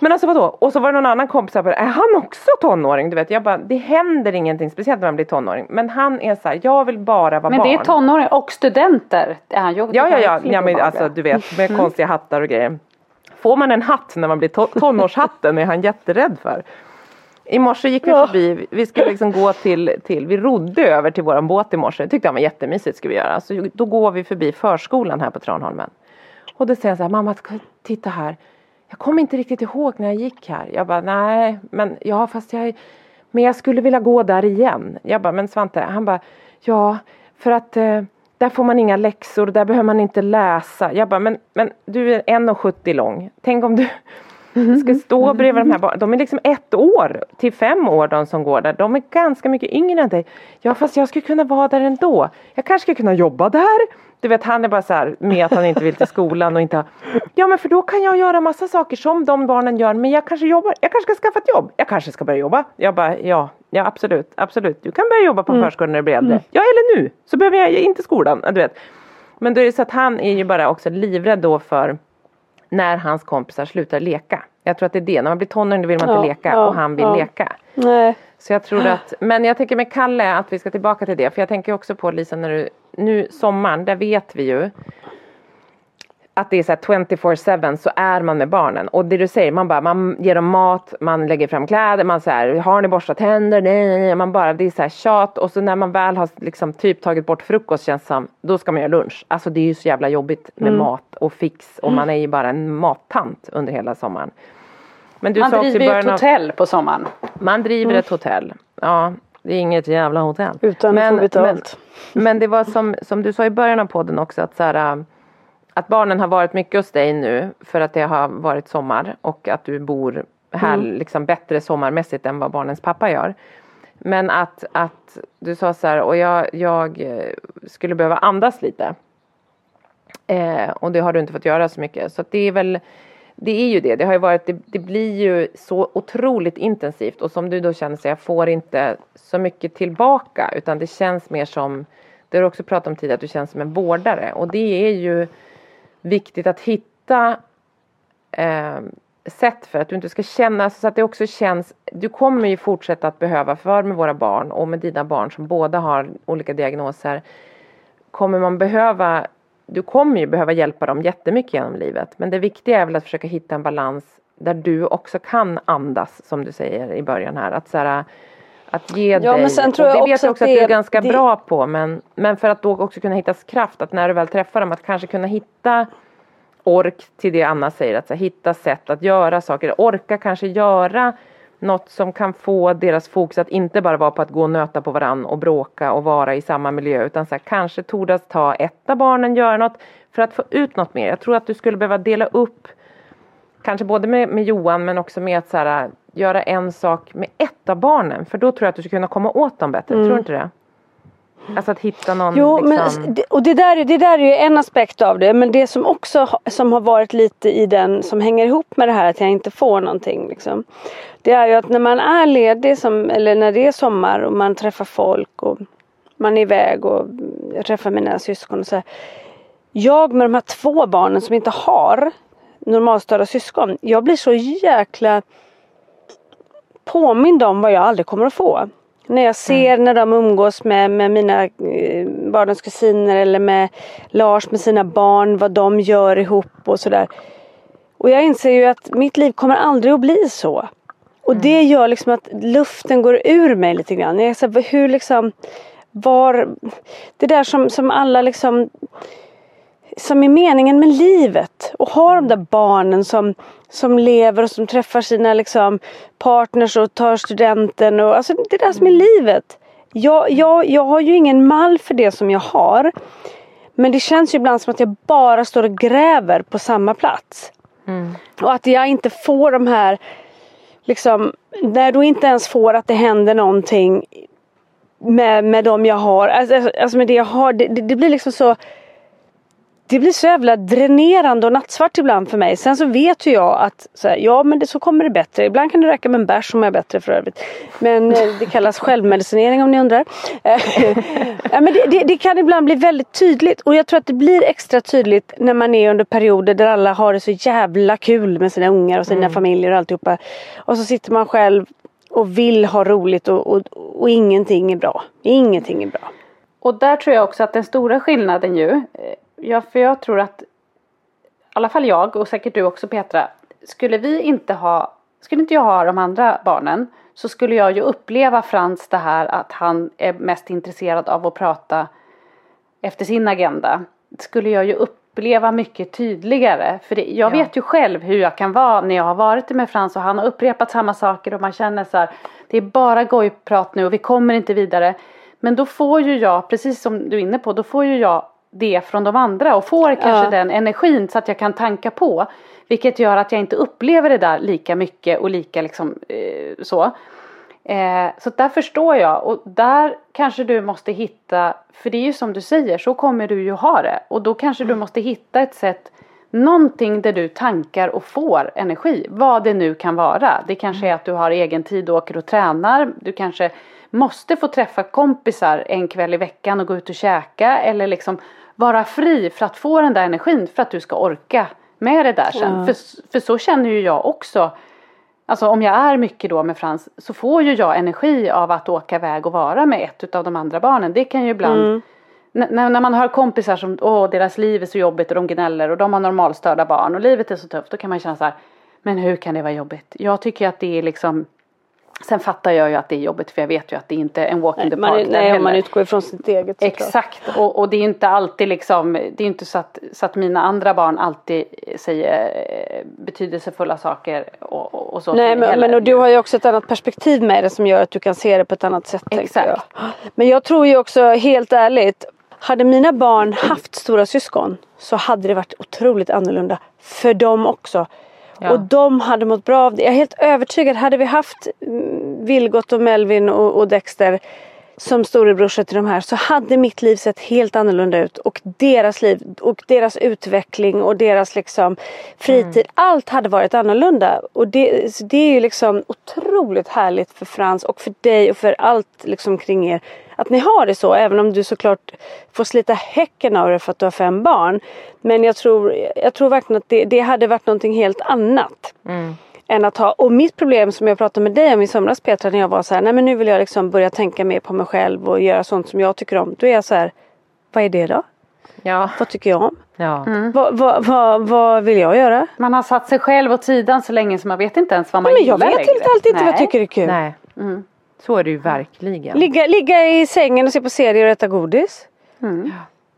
A: Men alltså vadå? Och så var det någon annan kompis som bara, är han också tonåring? Du vet, jag bara, det händer ingenting, speciellt när man blir tonåring. Men han är så här, jag vill bara vara
C: Men
A: barn.
C: det är tonåringar och studenter.
A: Ja, ja, ja,
C: Fler
A: ja men alltså du vet med konstiga hattar och grejer. Får man en hatt när man blir to- tonårshatten är han jätterädd för. I morse gick vi förbi, vi skulle liksom gå till, till, vi rodde över till våran båt i morse. Det tyckte han var jättemysigt ska vi göra. Så då går vi förbi förskolan här på Tranholmen. Och då säger han så här, mamma titta här. Jag kommer inte riktigt ihåg när jag gick här. Jag bara, nej, men ja fast jag, men jag skulle vilja gå där igen. Jag bara, men Svante, han bara, ja för att eh, där får man inga läxor, där behöver man inte läsa. Jag bara, men, men du är 1,70 lång. Tänk om du ska stå bredvid de här barnen. De är liksom ett år till fem år de som går där. De är ganska mycket yngre än dig. Ja fast jag skulle kunna vara där ändå. Jag kanske skulle kunna jobba där. Du vet han är bara så här med att han inte vill till skolan och inte ha. Ja men för då kan jag göra massa saker som de barnen gör. Men jag kanske jobbar. Jag kanske ska skaffa ett jobb. Jag kanske ska börja jobba. Jag bara ja. Ja absolut. Absolut. Du kan börja jobba på förskolan när du blir äldre. Ja eller nu. Så behöver jag inte skolan. Du vet. Men då är det så att han är ju bara också livrädd då för när hans kompisar slutar leka. Jag tror att det är det, när man blir tonåring vill man inte
B: Ja,
A: leka
B: ja,
A: och han vill
B: ja.
A: leka.
B: Nej.
A: Så jag tror att, men jag tänker med Kalle att vi ska tillbaka till det. För jag tänker också på Lisa när du, nu sommaren, där vet vi ju att det är så här 24-7 så är man med barnen. Och det du säger, man bara, man ger dem mat, man lägger fram kläder, man så här, har ni borstat tänder? Nej, nej, nej, man bara, det är så här tjat. Och så när man väl har liksom typ tagit bort frukost känns som, då ska man göra lunch. Alltså det är ju så jävla jobbigt med mm. mat och fix och man är ju bara en mattant under hela sommaren.
C: Men du man driver ju ett hotell på sommaren.
A: Man driver mm. ett hotell, ja. Det är inget jävla hotell.
B: Utan men.
A: Men, men det var som, som du sa i början av podden också att så här, att barnen har varit mycket hos dig nu för att det har varit sommar och att du bor här mm. liksom bättre sommarmässigt än vad barnens pappa gör. Men att, att du sa så här, och jag, jag eh, skulle behöva andas lite. Eh, och det har du inte fått göra så mycket. Så det är väl, det är ju det. Det har varit, det, det, blir ju så otroligt intensivt och som du då känner så jag får inte så mycket tillbaka utan det känns mer som, det har du också pratat om tidigare, att du känns som en vårdare och det är ju viktigt att hitta eh, sätt för att du inte ska känna så att det också känns, du kommer ju fortsätta att behöva, för med våra barn och med dina barn som båda har olika diagnoser, kommer man behöva, du kommer ju behöva hjälpa dem jättemycket genom livet. Men det viktiga är väl att försöka hitta en balans där du också kan andas som du säger i början här. Att så här, att ge ja, dig. Men sen tror jag och det vet jag också att, det, du är ganska det... bra på men, men för att då också kunna hitta kraft att när du väl träffar dem att kanske kunna hitta ork till det Anna säger, att så, hitta sätt att göra saker, orka kanske göra något som kan få deras fokus att inte bara vara på att gå och nöta på varann och bråka och vara i samma miljö utan så här, kanske tordas ta ett av barnen, göra något för att få ut något mer. Jag tror att du skulle behöva dela upp kanske både med, med Johan men också med att så här, göra en sak med ett av barnen för då tror jag att du skulle kunna komma åt dem bättre, mm. tror du inte det? Alltså att hitta någon
B: Jo, liksom... men, och det där, det där är ju en aspekt av det men det som också som har varit lite i den som hänger ihop med det här att jag inte får någonting liksom. Det är ju att när man är ledig som, eller när det är sommar och man träffar folk och man är iväg och jag träffar mina syskon och så här. Jag med de här två barnen som inte har normalstörda syskon. Jag blir så jäkla påmind om vad jag aldrig kommer att få. När jag ser mm. när de umgås med, med mina eh, barnens kusiner eller med Lars med sina barn, vad de gör ihop och sådär. Och jag inser ju att mitt liv kommer aldrig att bli så. Och mm. det gör liksom att luften går ur mig lite grann. Jag säger, hur liksom, var, det där som, som alla liksom som är meningen med livet. Och ha de där barnen som, som lever och som träffar sina liksom, partners och tar studenten. Och, alltså, det är det som är livet. Jag, jag, jag har ju ingen mall för det som jag har. Men det känns ju ibland som att jag bara står och gräver på samma plats. Mm. Och att jag inte får de här liksom, när då inte ens får att det händer någonting med, med de jag har, alltså, alltså med det jag har, det, det, det blir liksom så det blir så jävla dränerande och nattsvart ibland för mig. Sen så vet ju jag att så här, ja men det, så kommer det bättre. Ibland kan det räcka med en bärs som är bättre för övrigt. Men eh, det kallas självmedicinering om ni undrar. ja, men det, det, det, kan ibland bli väldigt tydligt och jag tror att det blir extra tydligt när man är under perioder där alla har det så jävla kul med sina ungar och sina mm. familjer och alltihopa. Och så sitter man själv och vill ha roligt och, och, och ingenting är bra. Ingenting är bra.
C: Och där tror jag också att den stora skillnaden ju eh, Ja, för jag tror att i alla fall jag och säkert du också Petra. Skulle vi inte ha, skulle inte jag ha de andra barnen så skulle jag ju uppleva Frans det här att han är mest intresserad av att prata efter sin agenda. Det skulle jag ju uppleva mycket tydligare. För det, jag ja. vet ju själv hur jag kan vara när jag har varit med Frans och han har upprepat samma saker och man känner så här. Det är bara gojprat nu och vi kommer inte vidare. Men då får ju jag, precis som du är inne på, då får ju jag det från de andra och får kanske ja. den energin så att jag kan tanka på. Vilket gör att jag inte upplever det där lika mycket och lika liksom eh, så. Eh, så där förstår jag och där kanske du måste hitta, för det är ju som du säger, så kommer du ju ha det. Och då kanske du måste hitta ett sätt, någonting där du tankar och får energi. Vad det nu kan vara. Det kanske är att du har egen tid och åker och tränar. Du kanske måste få träffa kompisar en kväll i veckan och gå ut och käka eller liksom vara fri för att få den där energin för att du ska orka med det där sen. Mm. För, för så känner ju jag också. Alltså om jag är mycket då med Frans så får ju jag energi av att åka iväg och vara med ett av de andra barnen. Det kan ju ibland mm. när, när man hör kompisar som, åh deras liv är så jobbigt och de gnäller och de har normalstörda barn och livet är så tufft. Då kan man känna så här, men hur kan det vara jobbigt? Jag tycker att det är liksom Sen fattar jag ju att det är jobbigt för jag vet ju att det inte är en walk in the
B: Man,
C: park där
B: nej,
C: heller.
B: man utgår ifrån sitt eget.
C: Exakt och, och det är inte alltid liksom Det är inte så att, så att mina andra barn alltid säger eh, betydelsefulla saker och, och, och så
B: Nej men, men och du har ju också ett annat perspektiv med det som gör att du kan se det på ett annat sätt.
C: Exakt.
B: Jag. Men jag tror ju också helt ärligt. Hade mina barn haft stora syskon så hade det varit otroligt annorlunda för dem också.
A: Ja.
B: Och de hade mått bra av det. Jag är helt övertygad. Hade vi haft mm, Vilgot och Melvin och, och Dexter som storebrorsor till de här så hade mitt liv sett helt annorlunda ut. Och deras liv och deras utveckling och deras liksom fritid. Allt hade varit annorlunda. Och det, det är ju liksom otroligt härligt för Frans och för dig och för allt liksom kring er. Att ni har det så även om du såklart får slita häcken av det för att du har fem barn. Men jag tror, jag tror verkligen att det, det hade varit någonting helt annat än att ha. Och mitt problem som jag pratade med dig om i somras Petra när jag var så här, nej men nu vill jag liksom börja tänka mer på mig själv och göra sånt som jag tycker om. Då är jag så här, vad är det då?
A: Ja.
B: Vad tycker jag om?
A: ja.
B: Vad, vad, vad, vad vill jag göra?
C: Man har satt sig själv åt sidan så länge så man vet inte ens vad man
B: Nej, men jag
C: gillar
B: vet
C: längre.
B: inte alltid inte vad jag
C: Nej.
B: tycker är kul.
A: Nej. Så är det ju verkligen.
B: Ligga, ligga i sängen och se på serier och äta godis.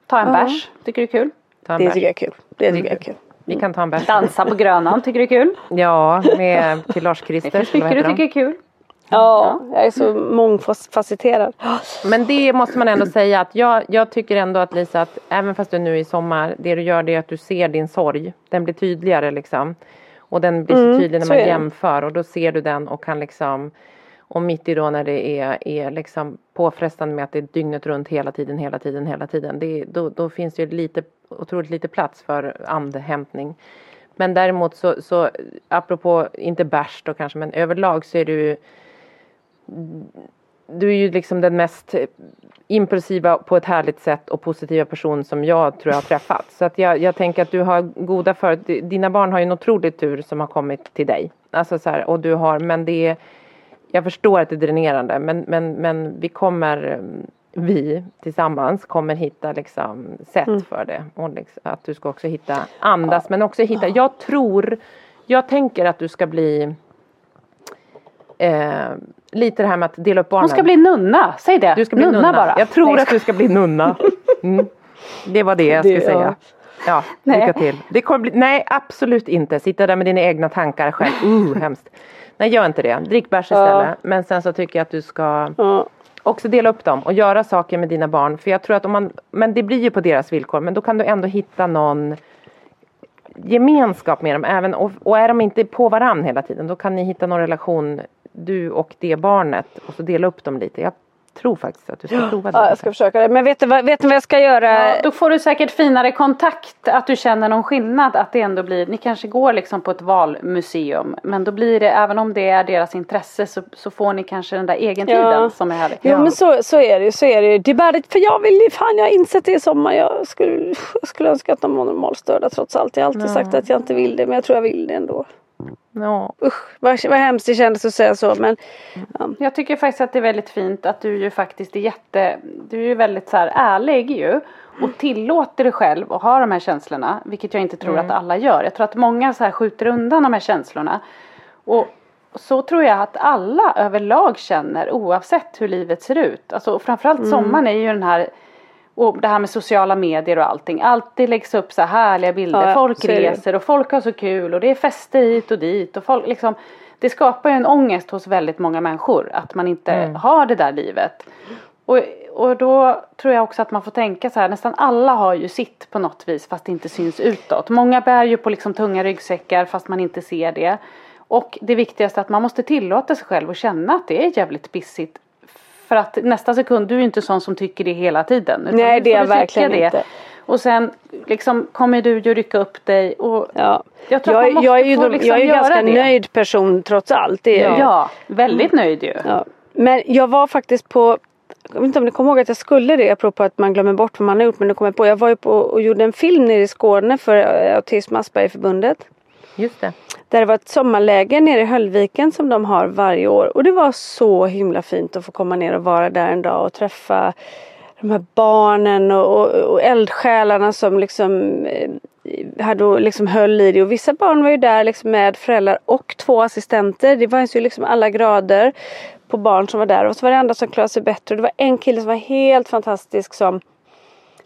C: Ta en bärs, tycker du är kul?
A: Ta en
B: Det
A: bärs.
B: tycker jag är kul. Det tycker jag är kul.
A: Vi kan ta en bärs.
C: Dansa på Grönan, tycker du är kul?
A: Ja, med till Lars
C: Det
A: Christer.
C: finns
A: eller vad
C: mycket du tycker är kul.
B: Ja, jag är så mångfacetterad.
A: Men det måste man ändå säga att jag, jag tycker ändå att Lisa att även fast du nu i sommar, det du gör det är att du ser din sorg. Den blir tydligare liksom. Och den blir så tydlig när
B: så
A: man jämför och då ser du den och kan liksom och mitt i då när det är, är liksom påfrestande med att det är dygnet runt hela tiden, hela tiden, hela tiden. Det, är- då, då finns det ju lite, otroligt lite plats för andhämtning. Men däremot så, så apropå, inte bärs då kanske, men överlag så är du du är ju liksom den mest impulsiva på ett härligt sätt och positiva person som jag tror jag har träffat. Så att jag, jag tänker att du har goda för Dina barn har ju en otrolig tur som har kommit till dig. Alltså så här, och du har, men det är jag förstår att det är dränerande men, men, men vi kommer mm, vi tillsammans kommer hitta liksom sätt för det. Och liksom, att du ska också hitta andas men också hitta, jag tror, jag tänker att du ska bli eh, lite det här med att dela upp barnen.
C: Hon ska bli nunna, säg det.
A: Du ska bli nunna,
C: bara.
A: Jag tror
C: Nej,
A: att du ska bli nunna. Mm. Det var det jag skulle säga. Ja,
C: Nej.
A: lycka till. Det kommer bli, nej, absolut inte. Sitta där med dina egna tankar själv. Uh, hemskt. Nej, gör inte det. Drick bärs istället. Men sen så tycker jag att du ska
B: Ja.
A: också dela upp dem och göra saker med dina barn. För jag tror att om man, men det blir ju på deras villkor. Men då kan du ändå hitta någon gemenskap med dem. Även, och, och är de inte på varann hela tiden då kan ni hitta någon relation du och det barnet och så dela upp dem lite. Jag tror faktiskt att du ska prova det.
B: Ja, jag ska försöka det. Men vet du, vad, vet du vad jag ska göra?
C: Ja, då får du säkert finare kontakt, att du känner någon skillnad. Att det ändå blir, ni kanske går liksom på ett valmuseum. Men då blir det, även om det är deras intresse så, så får ni kanske den där egentiden
B: Ja.
C: som är härlig.
B: Jo men så, så är det ju. Så är det, ju. det är bara det, för jag vill ju, fan jag har insett det i sommar. Jag skulle, jag skulle önska att de var normalstörda trots allt. Jag har alltid sagt att jag inte vill det men jag tror jag vill det ändå.
A: Ja.
B: Usch vad, vad hemskt det kändes att säga så men
C: Jag tycker faktiskt att det är väldigt fint att du ju faktiskt är jätte, du är ju väldigt så här ärlig ju. Och tillåter dig själv att ha de här känslorna. Vilket jag inte tror att alla gör. Jag tror att många så här skjuter undan de här känslorna. Och så tror jag att alla överlag känner oavsett hur livet ser ut. Alltså framförallt sommaren är ju den här och det här med sociala medier och allting. Alltid läggs upp så här härliga bilder.
B: Ja,
C: folk
B: det.
C: reser och folk har så kul och det är fester hit och dit. Och folk, liksom, det skapar ju en ångest hos väldigt många människor att man inte har det där livet. Och, och då tror jag också att man får tänka så här, nästan alla har ju sitt på något vis fast det inte syns utåt. Många bär ju på liksom tunga ryggsäckar fast man inte ser det. Och det viktigaste är att man måste tillåta sig själv att känna att det är jävligt pissigt. För att nästa sekund, du är ju inte sån som tycker det hela tiden.
B: Nej, det är jag verkligen
C: det.
B: inte.
C: Och sen liksom kommer du ju rycka upp dig och
B: ja.
C: Jag tror man
B: jag,
C: måste
B: jag är ju,
C: få liksom
B: jag är ju ganska
C: det.
B: nöjd person trots allt. Det ju.
C: ja, väldigt nöjd ju.
B: Ja. Men jag var faktiskt på jag vet inte om ni kommer ihåg att jag skulle det apropå att man glömmer bort vad man har gjort men nu kommer jag på. Jag var ju på och gjorde en film nere i Skåne för eh, Autism Aspergerförbundet.
A: Just det.
B: Där det var ett sommarläger nere i Höllviken som de har varje år. Och det var så himla fint att få komma ner och vara där en dag och träffa de här barnen och, och, och eldsjälarna som liksom eh, hade liksom höll i det och vissa barn var ju där liksom med föräldrar och två assistenter. Det fanns ju liksom alla grader på barn som var där och så var det andra som klarade sig bättre. Och det var en kille som var helt fantastisk som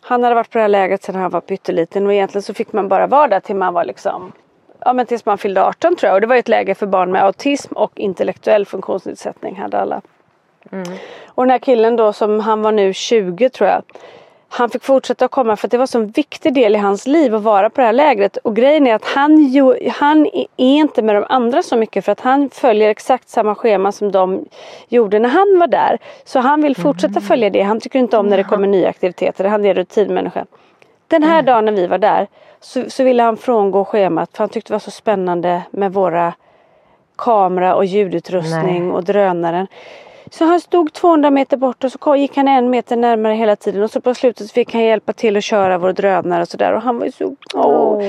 B: han hade varit på det här lägret sedan han var pytteliten och egentligen så fick man bara vara där till man var liksom Ja men tills man fyllde 18 tror jag och det var ett läger för barn med autism och intellektuell funktionsnedsättning hade alla. Mm. Och den här killen då som han var nu 20 tror jag han fick fortsätta komma för att det var så en viktig del i hans liv att vara på det här lägret. Och grejen är att han, han är inte med de andra så mycket för att han följer exakt samma schema som de gjorde när han var där. Så han vill fortsätta mm. följa det. Han tycker inte om när det kommer nya aktiviteter. Han är rutinmänniska. Den här mm. dagen när vi var där så, så ville han frångå schemat för han tyckte det var så spännande med våra kamera och ljudutrustning Nej. och drönaren. Så han stod 200 meter bort och så gick han en meter närmare hela tiden och så på slutet fick han hjälpa till att köra vår drönare och sådär och han var ju så... Åh.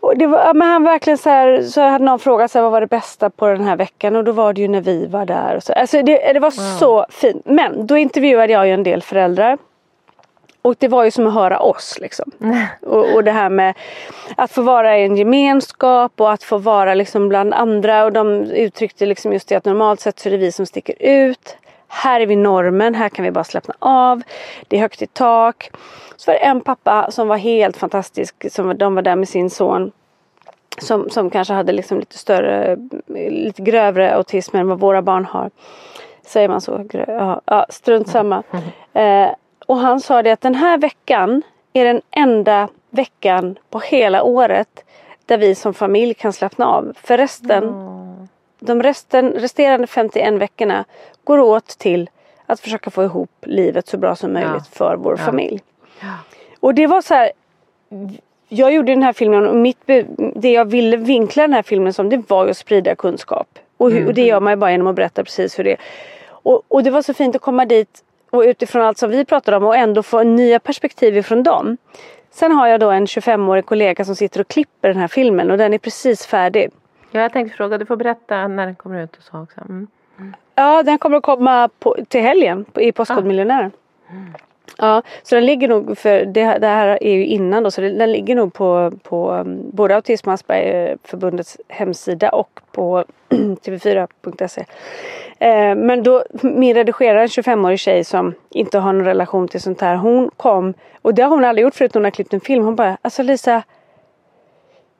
B: Och det var, men han verkligen så här, så hade någon frågat så här, vad var det bästa på den här veckan och då var det ju när vi var där. Och så. Alltså det, det var wow. så fint. Men då intervjuade jag ju en del föräldrar. Och det var ju som att höra oss liksom. och, och det här med att få vara i en gemenskap och att få vara liksom bland andra. Och de uttryckte liksom just det att normalt sett så är det vi som sticker ut. Här är vi normen, här kan vi bara slappna av. Det är högt i tak. Så var det en pappa som var helt fantastisk. Som, de var där med sin son. Som, som kanske hade liksom lite större, lite grövre autism än vad våra barn har. Säger man så? Ja, strunt samma. Eh, och han sa det att den här veckan är den enda veckan på hela året där vi som familj kan slappna av. För resten, mm. de resten, resterande 51 veckorna går åt till att försöka få ihop livet så bra som möjligt ja. för vår ja. familj. Ja. Och det var så här, jag gjorde den här filmen och mitt, det jag ville vinkla den här filmen som det var att sprida kunskap. Och, mm. och det gör man ju bara genom att berätta precis hur det är. Och, och det var så fint att komma dit och utifrån allt som vi pratar om och ändå få nya perspektiv ifrån dem. Sen har jag då en 25-årig kollega som sitter och klipper den här filmen och den är precis färdig.
A: Ja, jag tänkte fråga, du får berätta när den kommer ut och så också. Mm.
B: Ja, den kommer att komma på, till helgen i Postkodmiljonären. Ah. Mm. Ja, så den ligger nog, för det, det, här är ju innan då, så den ligger nog på, på um, både Autism och Aspergerförbundets hemsida och på tv4.se. Eh, men då, min redigerare, en 25-årig tjej som inte har någon relation till sånt här, hon kom, och det har hon aldrig gjort förut, hon har klippt en film, hon bara, alltså Lisa,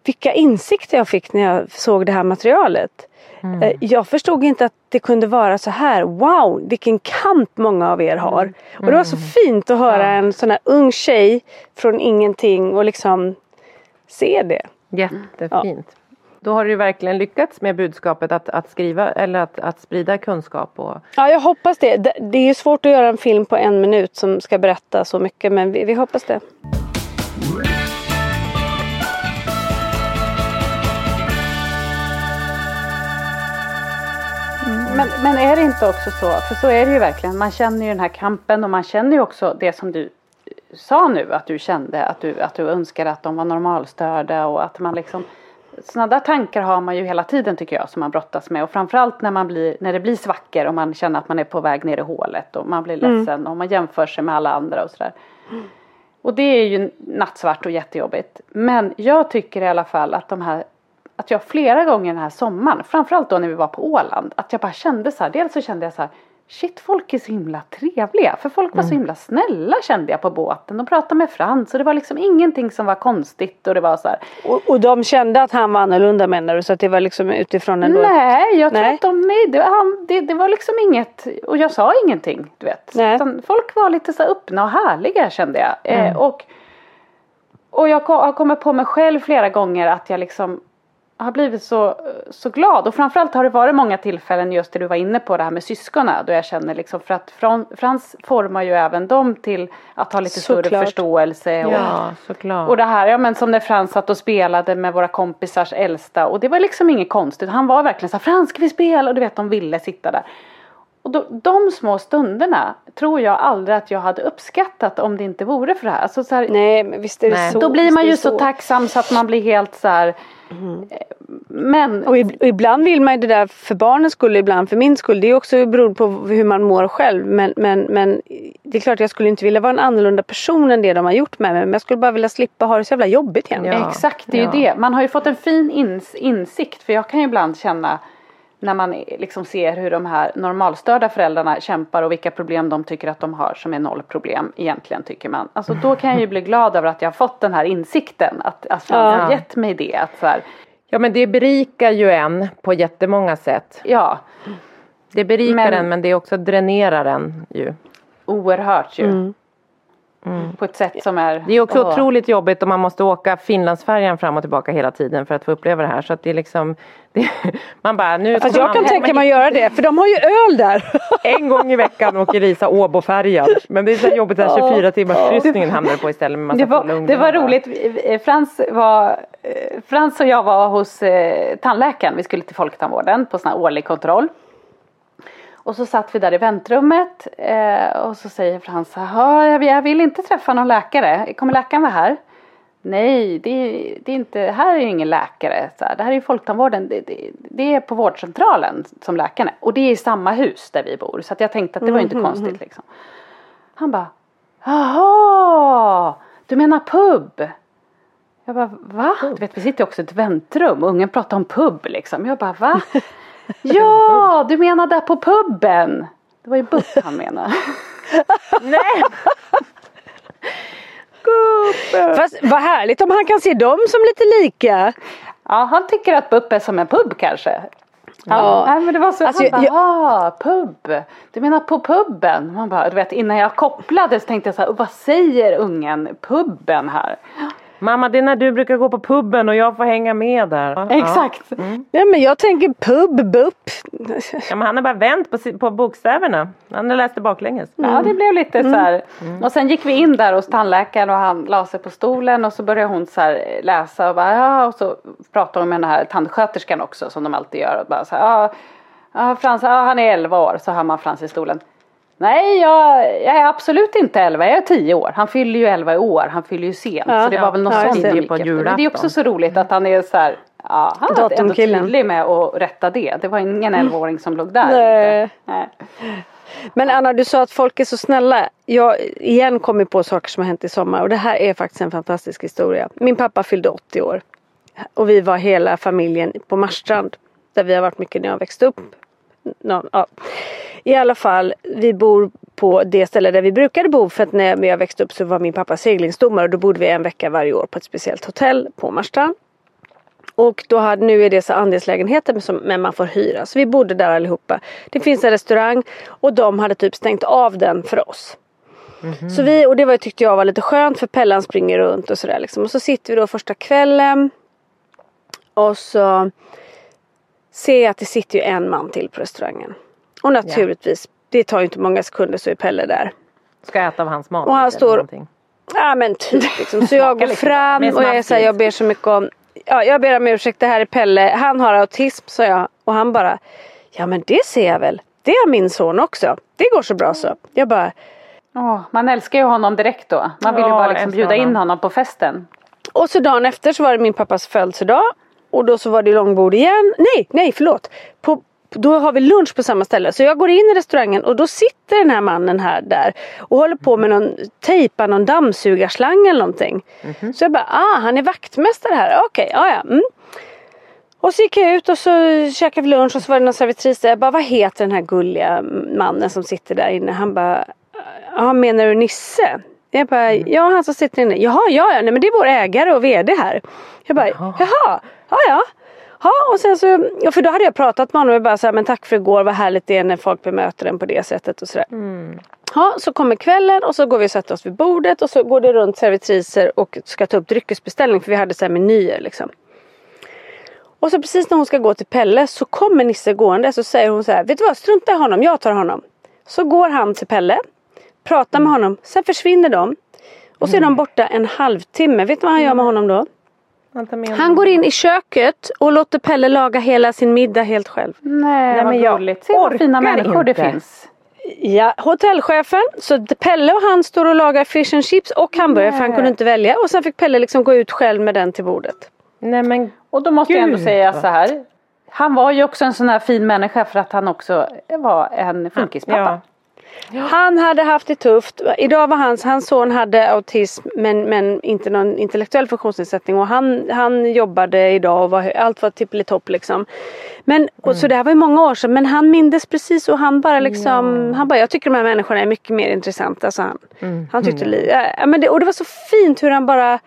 B: vilka insikter jag fick när jag såg det här materialet. Mm. Eh, jag förstod inte att det kunde vara så här. Wow, vilken kamp många av er har. Mm. Och det var så mm. fint att höra ja. en sån här ung tjej från ingenting och liksom se det.
A: Jättefint. Ja. Då har du verkligen lyckats med budskapet att, att skriva eller att, att sprida kunskap. Och...
B: Ja, jag hoppas det. Det är svårt att göra en film på en minut som ska berätta så mycket men vi, vi hoppas det.
C: Men, men är det inte också så, för så är det ju verkligen, man känner ju den här kampen och man känner ju också det som du sa nu att du kände, att du, att du önskade att de var normalstörda och att man liksom sådana där tankar har man ju hela tiden tycker jag som man brottas med och framförallt när man blir, när det blir svackor och man känner att man är på väg ner i hålet och man blir mm. ledsen mm. och man jämför sig med alla andra och sådär. Mm. Och det är ju nattsvart och jättejobbigt. Men jag tycker i alla fall att de här att jag flera gånger den här sommaren, framförallt då när vi var på Åland, att jag bara kände så här, dels så kände jag så här, shit folk är så himla trevliga, för folk var mm. så himla snälla kände jag på båten. De pratade med Frans och det var liksom ingenting som var konstigt och det var så här.
B: Och, och de kände att han var annorlunda menar du? Så att det var liksom utifrån ändå?
C: Nej, jag tror att de, nej, det, han, det, det, var liksom inget, och jag sa ingenting, du vet. Utan folk var lite så öppna och härliga kände jag. Eh, mm. Eh, och, och jag har kommit på mig själv flera gånger att jag liksom har blivit så, så glad. Och framförallt har det varit många tillfällen just det du var inne på det här med syskonen då jag känner liksom för att Frans formar ju även dem till att ha lite såklart. större förståelse och,
A: ja, såklart.
C: och det här ja men som när Frans satt och spelade med våra kompisars äldsta. Och det var liksom inget konstigt. Han var verkligen så här Frans ska vi spela? Och du vet de ville sitta där och då, de små stunderna tror jag aldrig att jag hade uppskattat om det inte vore för det här. Alltså så här,
B: Nej men visst är det nej. så.
C: Då blir man ju så. så tacksam så att man blir helt så här, mm. Men...
B: Och, och, ibland vill man ju det där för barnens skull, ibland för min skull. Det är också beroende på hur man mår själv. Men, men, men det är klart jag skulle inte vilja vara en annorlunda person än det de har gjort med mig. Men jag skulle bara vilja slippa ha det så jävla jobbigt igen.
A: Ja.
C: Exakt, det är
A: ja.
C: ju det. Man har ju fått en fin ins insikt. För jag kan ju ibland känna när man liksom ser hur de här normalstörda föräldrarna kämpar och vilka problem de tycker att de har som är nollproblem egentligen tycker man. Alltså då kan jag ju bli glad över att jag har fått den här insikten. Att, man
A: Ja.
C: har gett mig det. Att så här,
A: Ja men det berikar ju en på jättemånga sätt.
C: ja,
A: Det berikar
C: Men-
A: en men det också dränerar en ju.
C: oerhört ju.
B: Mm.
C: På ett sätt som är...
A: Det är också
C: Åh.
A: otroligt jobbigt om man måste åka Finlandsfärjan fram och tillbaka hela tiden för att få uppleva det här. Så att det är liksom, det, man bara nu
B: Fast
A: kommer
B: jag kan
A: man-
B: tänka mig att göra det för de har ju öl där.
A: En gång i veckan åker Lisa Åbofärjan. Men det är så jobbigt att 24 timmars kryssningen hamnar på istället med massa
C: Det var, det var roligt. Eh, Frans, var, eh, Frans och jag var hos eh, tandläkaren. Vi skulle till Folktandvården på sån här årlig kontroll. Och så satt vi där i väntrummet eh, och så säger Frans "Jaha, jag, jag vill inte träffa någon läkare. Kommer läkaren vara här? Nej, det, det är inte, här är ju ingen läkare. Så här, det här är ju Folktandvården. Det, det, det är på vårdcentralen som läkaren är. Och det är i samma hus där vi bor. Så jag tänkte att det var ju inte konstigt liksom. Han bara, jaha, du menar pub? Jag bara, va? Du vet, vi sitter också i ett väntrum och ungen pratar om pub liksom. Jag bara, va? ja, du menar där på puben? Det var ju BUP han menade.
A: Nej!
B: Fast vad härligt om han kan se dem som lite lika.
C: Ja, han tycker att BUP är som en pub kanske. Ja,
B: Ja.
C: nej, men det var så,
B: Alltså,
C: han bara,
B: jag-
C: ah, pub. Du menar på puben? Man bara, du vet, innan jag kopplade så tänkte jag så här, vad säger ungen puben här?
A: Mamma det är när du brukar gå på puben och jag får hänga med där. Ja.
C: Exakt.
B: Ja, men jag tänker pub, bupp.
A: Ja, men han har bara vänt på, på bokstäverna. Han har läst det baklänges.
C: Ja det blev lite så här. Och sen gick vi in där hos tandläkaren och han la sig på stolen och så började hon så läsa och bara ja och så pratade hon med den här tandsköterskan också som de alltid gör och bara så här ja, ja Frans, ja, han är 11 år så hör man Frans i stolen. Nej jag, jag är absolut inte 11, jag är 10 år. Han fyller ju 11 i år, han fyller ju sent.
B: Ja,
C: så det var väl något
B: ja,
C: sånt
B: det
C: gick efter. Men det är också så roligt att han är så här Ja, han var ändå tydlig med att rätta det. Det var ingen 11-åring som låg där.
B: Nej.
C: Nej.
B: Men Anna du sa att folk är så snälla. Jag igen kommer på saker som har hänt i sommar och det här är faktiskt en fantastisk historia. Min pappa fyllde 80 år. Och vi var hela familjen på Marstrand. Där vi har varit mycket när jag växte upp. Nå, ja. I alla fall, vi bor på det ställe där vi brukade bo för att när jag växte upp så var min pappa seglingsdomare och då bodde vi en vecka varje år på ett speciellt hotell på Marstrand. Och då hade, nu är det så andelslägenheter men som, men man får hyra. Så vi bodde där allihopa. Det finns en restaurang och de hade typ stängt av den för oss. Så vi, och det var, tyckte jag var lite skönt för Pellan springer runt och sådär liksom. Och så sitter vi då första kvällen. Och så ser jag att det sitter ju en man till på restaurangen. Och naturligtvis, det tar ju inte många sekunder så är Pelle där.
A: Ska äta av hans mat.
B: Och han står-. Ja men typ liksom. Så jag går fram och jag är såhär,
A: smaskigt.
B: jag ber så mycket om Ja jag ber om ursäkt det här är Pelle. Han har autism sa jag. Och han bara Ja men det ser jag väl. Det har min son också. Det går så bra så. Jag bara
C: Åh, man älskar ju honom direkt då. Man vill ju bara liksom bjuda in
A: honom.
C: honom på festen.
B: Och så dagen efter så var det min pappas födelsedag. Och då så var det långbord igen. Nej, nej förlåt. På, då har vi lunch på samma ställe. Så jag går in i restaurangen och då sitter den här mannen här där. Och håller på med någon, tejpar någon dammsugarslang eller någonting. Så jag bara, ah han är vaktmästare här. Okej, ja ja. Mm. Och så gick jag ut och så käkade vi lunch och så var det någon servitris där. Jag bara, vad heter den här gulliga mannen som sitter där inne? Han bara, ja menar du Nisse? Jag bara, ja han som sitter inne. Jaha, ja, ja, nej men det är vår ägare och vd här. Jag bara, jaha, ja, ja. Ja, och sen så, ja, för då hade jag pratat med honom och bara så här, men tack för igår, vad härligt det är när folk bemöter en på det sättet och sådär. Ja, så kommer kvällen och så går vi och sätter oss vid bordet och så går det runt servitriser och ska ta upp dryckesbeställning för vi hade så här menyer liksom. Och så precis när hon ska gå till Pelle så kommer Nisse gående så säger hon så här, vet du vad, strunta i honom, jag tar honom. Så går han till Pelle, pratar med honom, sen försvinner de. Och så är de borta en halvtimme, vet du vad han gör med honom då?
A: Han, tar med
B: Han
A: honom.
B: går in i köket och låter Pelle laga hela sin middag helt själv.
C: Nej,
A: Nej, men jag
C: gulligt. Se vad fina människor det
A: inte.
C: finns.
B: Ja, hotellchefen. Så Pelle och han står och lagar fish and chips och hamburgare för han kunde inte välja. Och sen fick Pelle liksom gå ut själv med den till bordet.
A: Nej men
C: Och då måste jag ändå
A: Gud,
C: säga så här. Han var ju också en sån här fin människa för att han också var en funkispappa.
A: ja.
B: Han hade haft det tufft. Idag var hans, hans son hade autism men, men inte någon intellektuell funktionsnedsättning och han, han jobbade idag och var, allt var tippelitopp liksom. Men, och så det här var ju många år sedan men han mindes precis och han bara liksom, han bara jag tycker de här människorna är mycket mer intressanta sa han. Han tyckte, li- ja, men det, och det var så fint hur han bara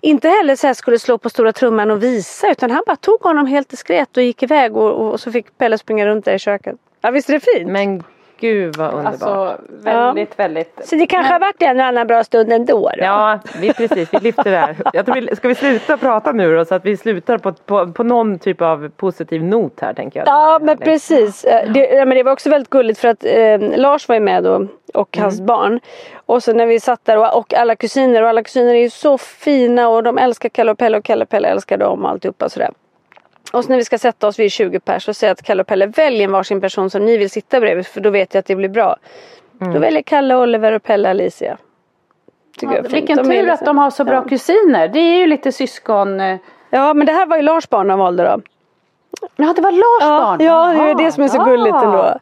B: inte heller så skulle slå på stora trumman och visa utan han bara tog honom helt diskret och gick iväg och, och, och så fick Pelle springa runt där i köket. Ja visst är det fint?
A: Men gud vad underbart.
C: Alltså väldigt, väldigt.
B: Så det kanske har varit en och annan bra stund ändå då?
A: Ja, vi, precis. Vi lyfter det här. Jag tror vi, ska vi sluta prata nu då så att vi slutar på, på, på någon typ av positiv not här tänker jag.
B: Ja men precis. Eh, Det, ja, men det var också väldigt gulligt för att eh, Lars var ju med då och hans barn. Och så när vi satt där och, och alla kusiner och alla kusiner är ju så fina och de älskar Kalle och Pelle och Kalle och Pelle älskar dem och alltihopa sådär. Och så när vi ska sätta oss, vi är 20 pers, och säger att Kalle och Pelle välj en varsin person som ni vill sitta bredvid för då vet jag att det blir bra. Då väljer Kalle, Oliver och Pelle Alicia. Tycker jag är fint.
C: Vilken
B: De
C: tur att
B: liksom-
C: de har så bra
B: ja.
C: kusiner. Det är ju lite syskon... eh,
B: Ja men det här var ju Lars barn han valde då.
C: Ja det var Lars
B: Ja,
C: barn.
B: ja, det är det som är så
C: ja.
B: gulligt ändå.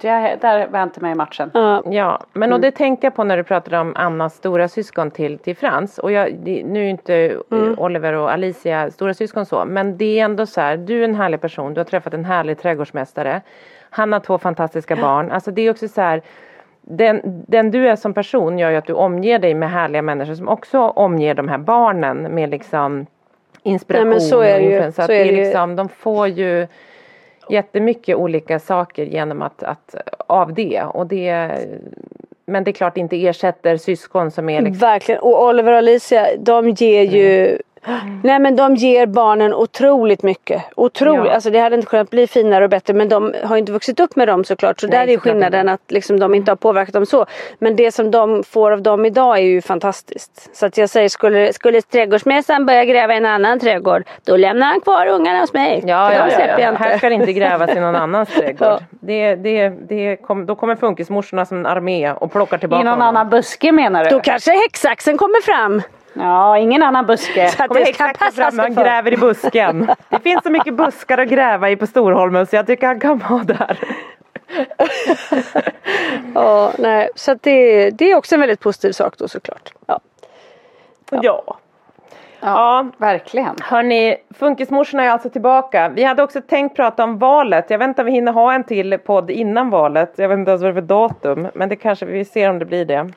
C: Jag, där var jag inte med i matchen.
B: Ja.
A: Ja, men och det tänkte jag på när du pratade om Annas stora syskon till, till Frans. Och jag, nu är inte eh, Oliver och Alicia stora syskon så, men det är ändå så här, du är en härlig person, du har träffat en härlig trädgårdsmästare. Han har två fantastiska barn. Alltså det är också så här, den, den du är som person gör ju att du omger dig med härliga människor som också omger de här barnen med liksom inspiration
B: Nej, men så är
A: och
B: det ju.
A: Så att
B: Så
A: det
B: är
A: är
B: det ju.
A: liksom, de får ju jättemycket olika saker genom att, att av det. Och det men det är klart inte ersätter syskon som är liksom,
B: Verkligen. Och Oliver och Alicia de ger ju Nej men de ger barnen otroligt mycket. Otroligt.
A: Ja.
B: Alltså det hade inte kunnat bli finare och bättre men de har inte vuxit upp med dem såklart. Så
A: Nej,
B: där är skillnaden att liksom de inte har påverkat dem så. Men det som de får av dem idag är ju fantastiskt. Så att jag säger skulle, skulle trädgårdsmästaren börja gräva i en annan trädgård då lämnar han kvar ungarna hos mig.
A: Ja, ja, ja, ja.
B: jag inte.
A: Här ska det inte grävas i någon annans trädgård.
B: Ja.
A: Det, det, det kom, då kommer funkismorsorna som en armé och plockar tillbaka
C: I någon
A: honom.
C: annan buske menar du?
B: Då kanske häcksaxen kommer fram.
C: Ja, ingen annan buske.
B: Så att
A: Kommer
B: det ska
A: exakt
B: passa
A: fram han gräver i busken. Det finns så mycket buskar att gräva i på Storholmen så jag tycker han kan vara där.
B: Ja, nej. Så att det, det är också en väldigt positiv sak då såklart. Ja.
A: Ja. ja. ja.
C: Verkligen.
A: Hörni, funkismorsorna är alltså tillbaka. Vi hade också tänkt prata om valet. Jag vet inte om vi hinner ha en till podd innan valet. Jag vet inte ens vad det är för datum. Men det kanske vi ser om det blir det.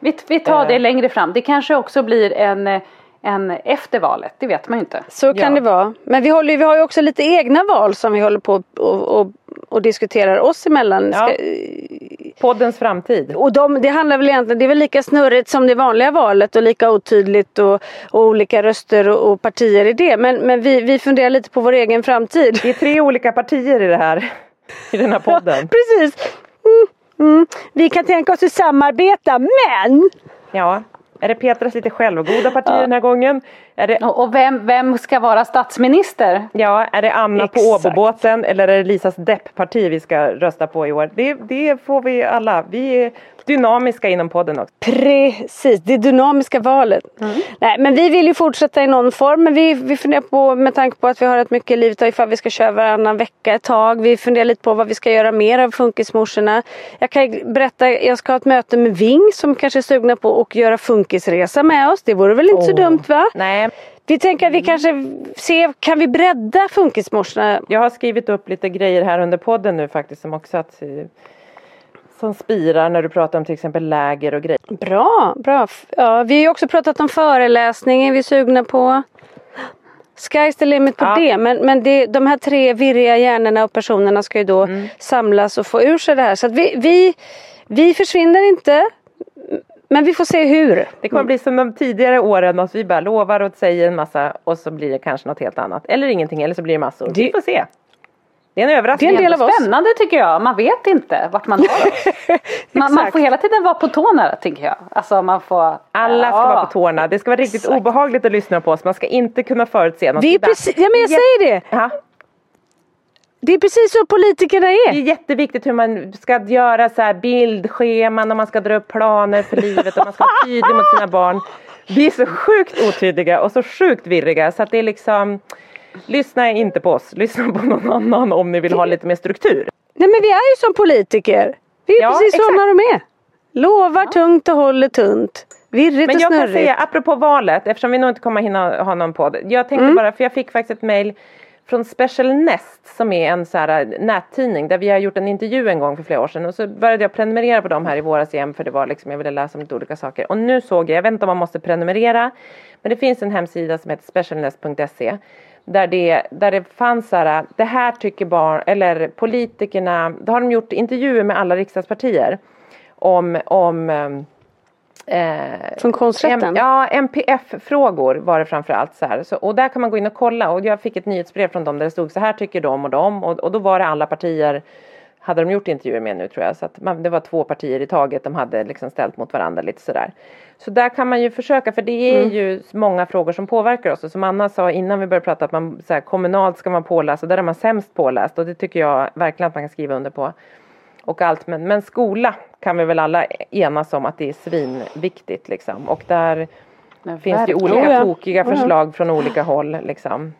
C: Vi, vi tar det längre fram. Det kanske också blir en, eh, en efter valet. Det vet man ju inte.
B: Så kan
A: Ja.
B: det vara. Men vi, håller, vi har ju också lite egna val som vi håller på och, och, och diskuterar oss emellan.
A: Ja.
B: Ska,
A: Poddens framtid.
B: och de, det handlar väl egentligen, det är väl lika snurrigt som det vanliga valet och lika otydligt och, och olika röster och, och partier i det. Men, men vi, vi funderar lite på vår egen framtid.
A: Det är tre olika partier i det här. I den här podden.
B: Precis. Mm. Vi kan tänka oss att samarbeta men
A: Ja. Är det Petras lite självgoda parti den här gången? Det,
C: Och, vem, vem ska vara statsminister?
A: ja, är det Anna på
B: Exakt.
A: Åbobåten eller är det Lisas deppparti vi ska rösta på i år? Det, det får vi alla. Vi är dynamiska inom podden också.
B: Precis, det dynamiska valet. Nej, men vi vill ju fortsätta i någon form. Men vi, vi funderar på, med tanke på att vi har rätt mycket i livet, ifall vi ska köra varannan vecka ett tag. Vi funderar lite på vad vi ska göra mer av Funkismorsorna. Jag kan berätta, jag ska ha ett möte med Ving som kanske är sugna på att göra funkisresa med oss. Det vore väl inte så
A: Åh.
B: dumt va?
A: Nej,
B: Vi tänker att vi kanske ser, kan vi bredda Funkismorsorna?
A: jag har skrivit upp lite grejer här under podden nu faktiskt som också att eh, som spirar när du pratar om till exempel läger och grejer.
B: Bra, bra. Ja, vi har ju också pratat om föreläsningar vi är sugna på. Sky's the limit på
A: Ja.
B: det. Men, men det, de här tre virriga hjärnorna och personerna ska ju då samlas och få ur sig det här. Så att vi, vi, vi försvinner inte. Men vi får se hur.
A: Det kommer bli som de tidigare åren att vi bara lovar och säger en massa och så blir det kanske något helt annat. Eller ingenting eller så blir det massor. Vi får se. Det är en överraskning.
B: Det är en del av oss.
C: Spännande tycker jag. Man vet inte vart man har dem. man, man får hela tiden vara på tårna tycker jag. Alltså man får...
A: Alla ska
C: Ja.
A: vara på tårna. Det ska vara riktigt
B: Exakt.
A: obehagligt att lyssna på oss. Man ska inte kunna förutse något.
B: Vi är precis, ja men jag säger det.
A: Ja,
B: Det är precis så politikerna
A: det
B: är.
A: är jätteviktigt hur man ska göra så här bildscheman och man ska dra upp planer för livet och man ska vara tydlig mot sina barn. Vi är så sjukt otydliga och så sjukt virriga så att det är liksom Lyssna inte på oss, lyssna på någon annan om ni vill ha lite mer struktur.
B: Nej men vi är ju som politiker. Det är
A: Ja,
B: precis
A: exakt.
B: sådana de är. Lovar tungt och håller tunt. Virrigt
A: Men
B: och
A: jag kan
B: snurrigt.
A: säga, apropå valet, eftersom vi nog inte kommer hinna ha någon podd. Jag tänkte
B: Mm.
A: bara, för jag fick faktiskt ett mail från Special Nest som är en så här eh, nättidning där vi har gjort en intervju en gång för flera år sedan och så började jag prenumerera på dem här i våras igen för det var liksom, jag ville läsa om lite olika saker. Och nu såg jag, jag vet inte om man måste prenumerera men det finns en hemsida som heter specialnest.se där det, där det fanns så här, eh, det här tycker barn, eller politikerna, då har de gjort intervjuer med alla riksdagspartier om, om eh, eh,
B: Funktionsrätten?
A: M- ja, MPF-frågor var det framförallt så här. Så, och där kan man gå in och kolla. Och jag fick ett nyhetsbrev från dem där det stod så här tycker de och de och, och då var det alla partier hade de gjort intervjuer med nu tror jag. Så att man, det var två partier i taget. De hade liksom ställt mot varandra lite sådär. Så där kan man ju försöka. För det är
B: Mm.
A: ju många frågor som påverkar oss. Och som Anna sa innan vi började prata att man så här, kommunalt ska man påläsa. Och där är man sämst påläst. Och det tycker jag verkligen att man kan skriva under på och allt. Men, men skola kan vi väl alla enas om att det är svinviktigt liksom. Och där finns det olika
B: Oh ja.
A: tokiga förslag från olika håll liksom.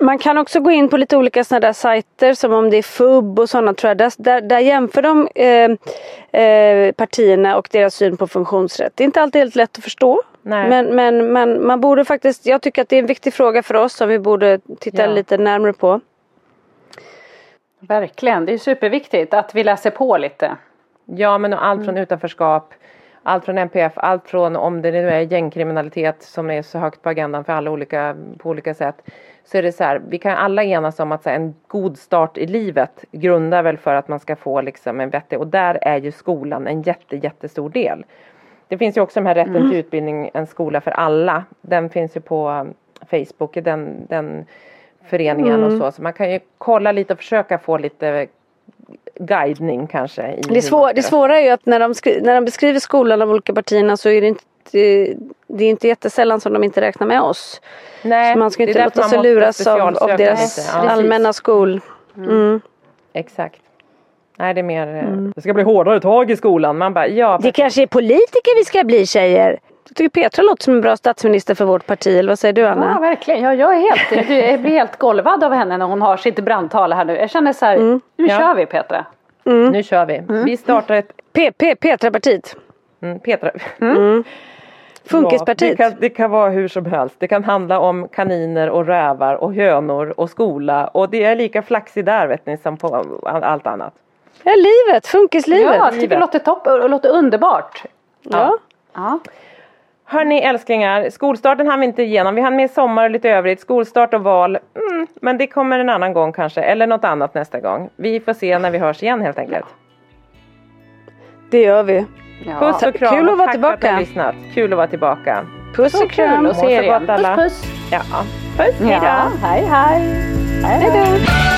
B: Man kan också gå in på lite olika sådana där sajter som om det är FUB och sådana tror jag. Där, där, där jämför de eh, eh, partierna och deras syn på funktionsrätt. Det är inte alltid helt lätt att förstå.
A: Nej.
B: Men, men man, man borde faktiskt, jag tycker att det är en viktig fråga för oss som vi borde titta
A: Ja.
B: lite närmare på.
C: Verkligen, det är superviktigt att vi läser på lite.
A: Ja men allt från utanförskap, allt från NPF, allt från om det nu är gängkriminalitet som är så högt på agendan för alla olika, på olika sätt. Så är det så här, vi kan alla enas om att så här, en god start i livet grundar väl för att man ska få liksom en vettig, och där är ju skolan en jätte, jättestor del. Det finns ju också den här rätten till utbildning, en skola för alla. Den finns ju på um, Facebook, den, den föreningen och så. Så man kan ju kolla lite och försöka få lite guidning kanske. I
B: Det, svår, det svåra är ju att när de, skri, när de beskriver skolan av olika partierna så är det inte det är inte jättesällan som de inte räknar med oss.
A: Nej,
B: så man ska
A: det
B: inte låta sig luras av, av deras.
A: Ja.
B: allmänna skol. Mm.
A: Exakt. Nej det är mer, eh, det ska bli hårdare tag i skolan. Man bara, ja.
B: Det kanske är politiker vi ska bli tjejer. Jag tycker Petra låter som en bra statsminister för vårt parti. Eller vad säger du Anna?
C: Ja, verkligen. Ja, jag, är helt, jag blir helt golvad av henne när hon har sitt brandtal här nu. Jag känner så här, nu
A: Ja.
C: kör vi Petra.
A: Nu kör vi. Vi startar ett
B: PP, Petra-partiet.
A: mm, Petra.
B: Funkispartiet.
A: Ja, det, kan, det kan vara hur som helst. Det kan handla om kaniner och rävar och hönor och skola. Och det är lika flaxig där vet ni som på all- allt annat.
B: Ja, livet. Funkislivet.
C: Ja, det låter, topp, låter underbart.
B: Ja.
C: Ja.
A: Hörni älsklingar, skolstarten hann vi inte igenom. Vi hann med sommar och lite övrigt. Skolstart och val. Mm, men det kommer en annan gång kanske. Eller något annat nästa gång. Vi får se när vi hörs igen helt enkelt.
B: Det gör vi.
C: Ja.
A: Puss och kram.
B: Kul att vara
A: Tack för att ni har
B: tillbaka.
A: lyssnat. Kul att vara tillbaka.
B: Puss och kram.
C: kul att se er
A: Må så
C: igen.
A: gott, alla.
C: Puss puss.
A: Ja, puss. Hej då.
C: Ja, hej hej. Hej då.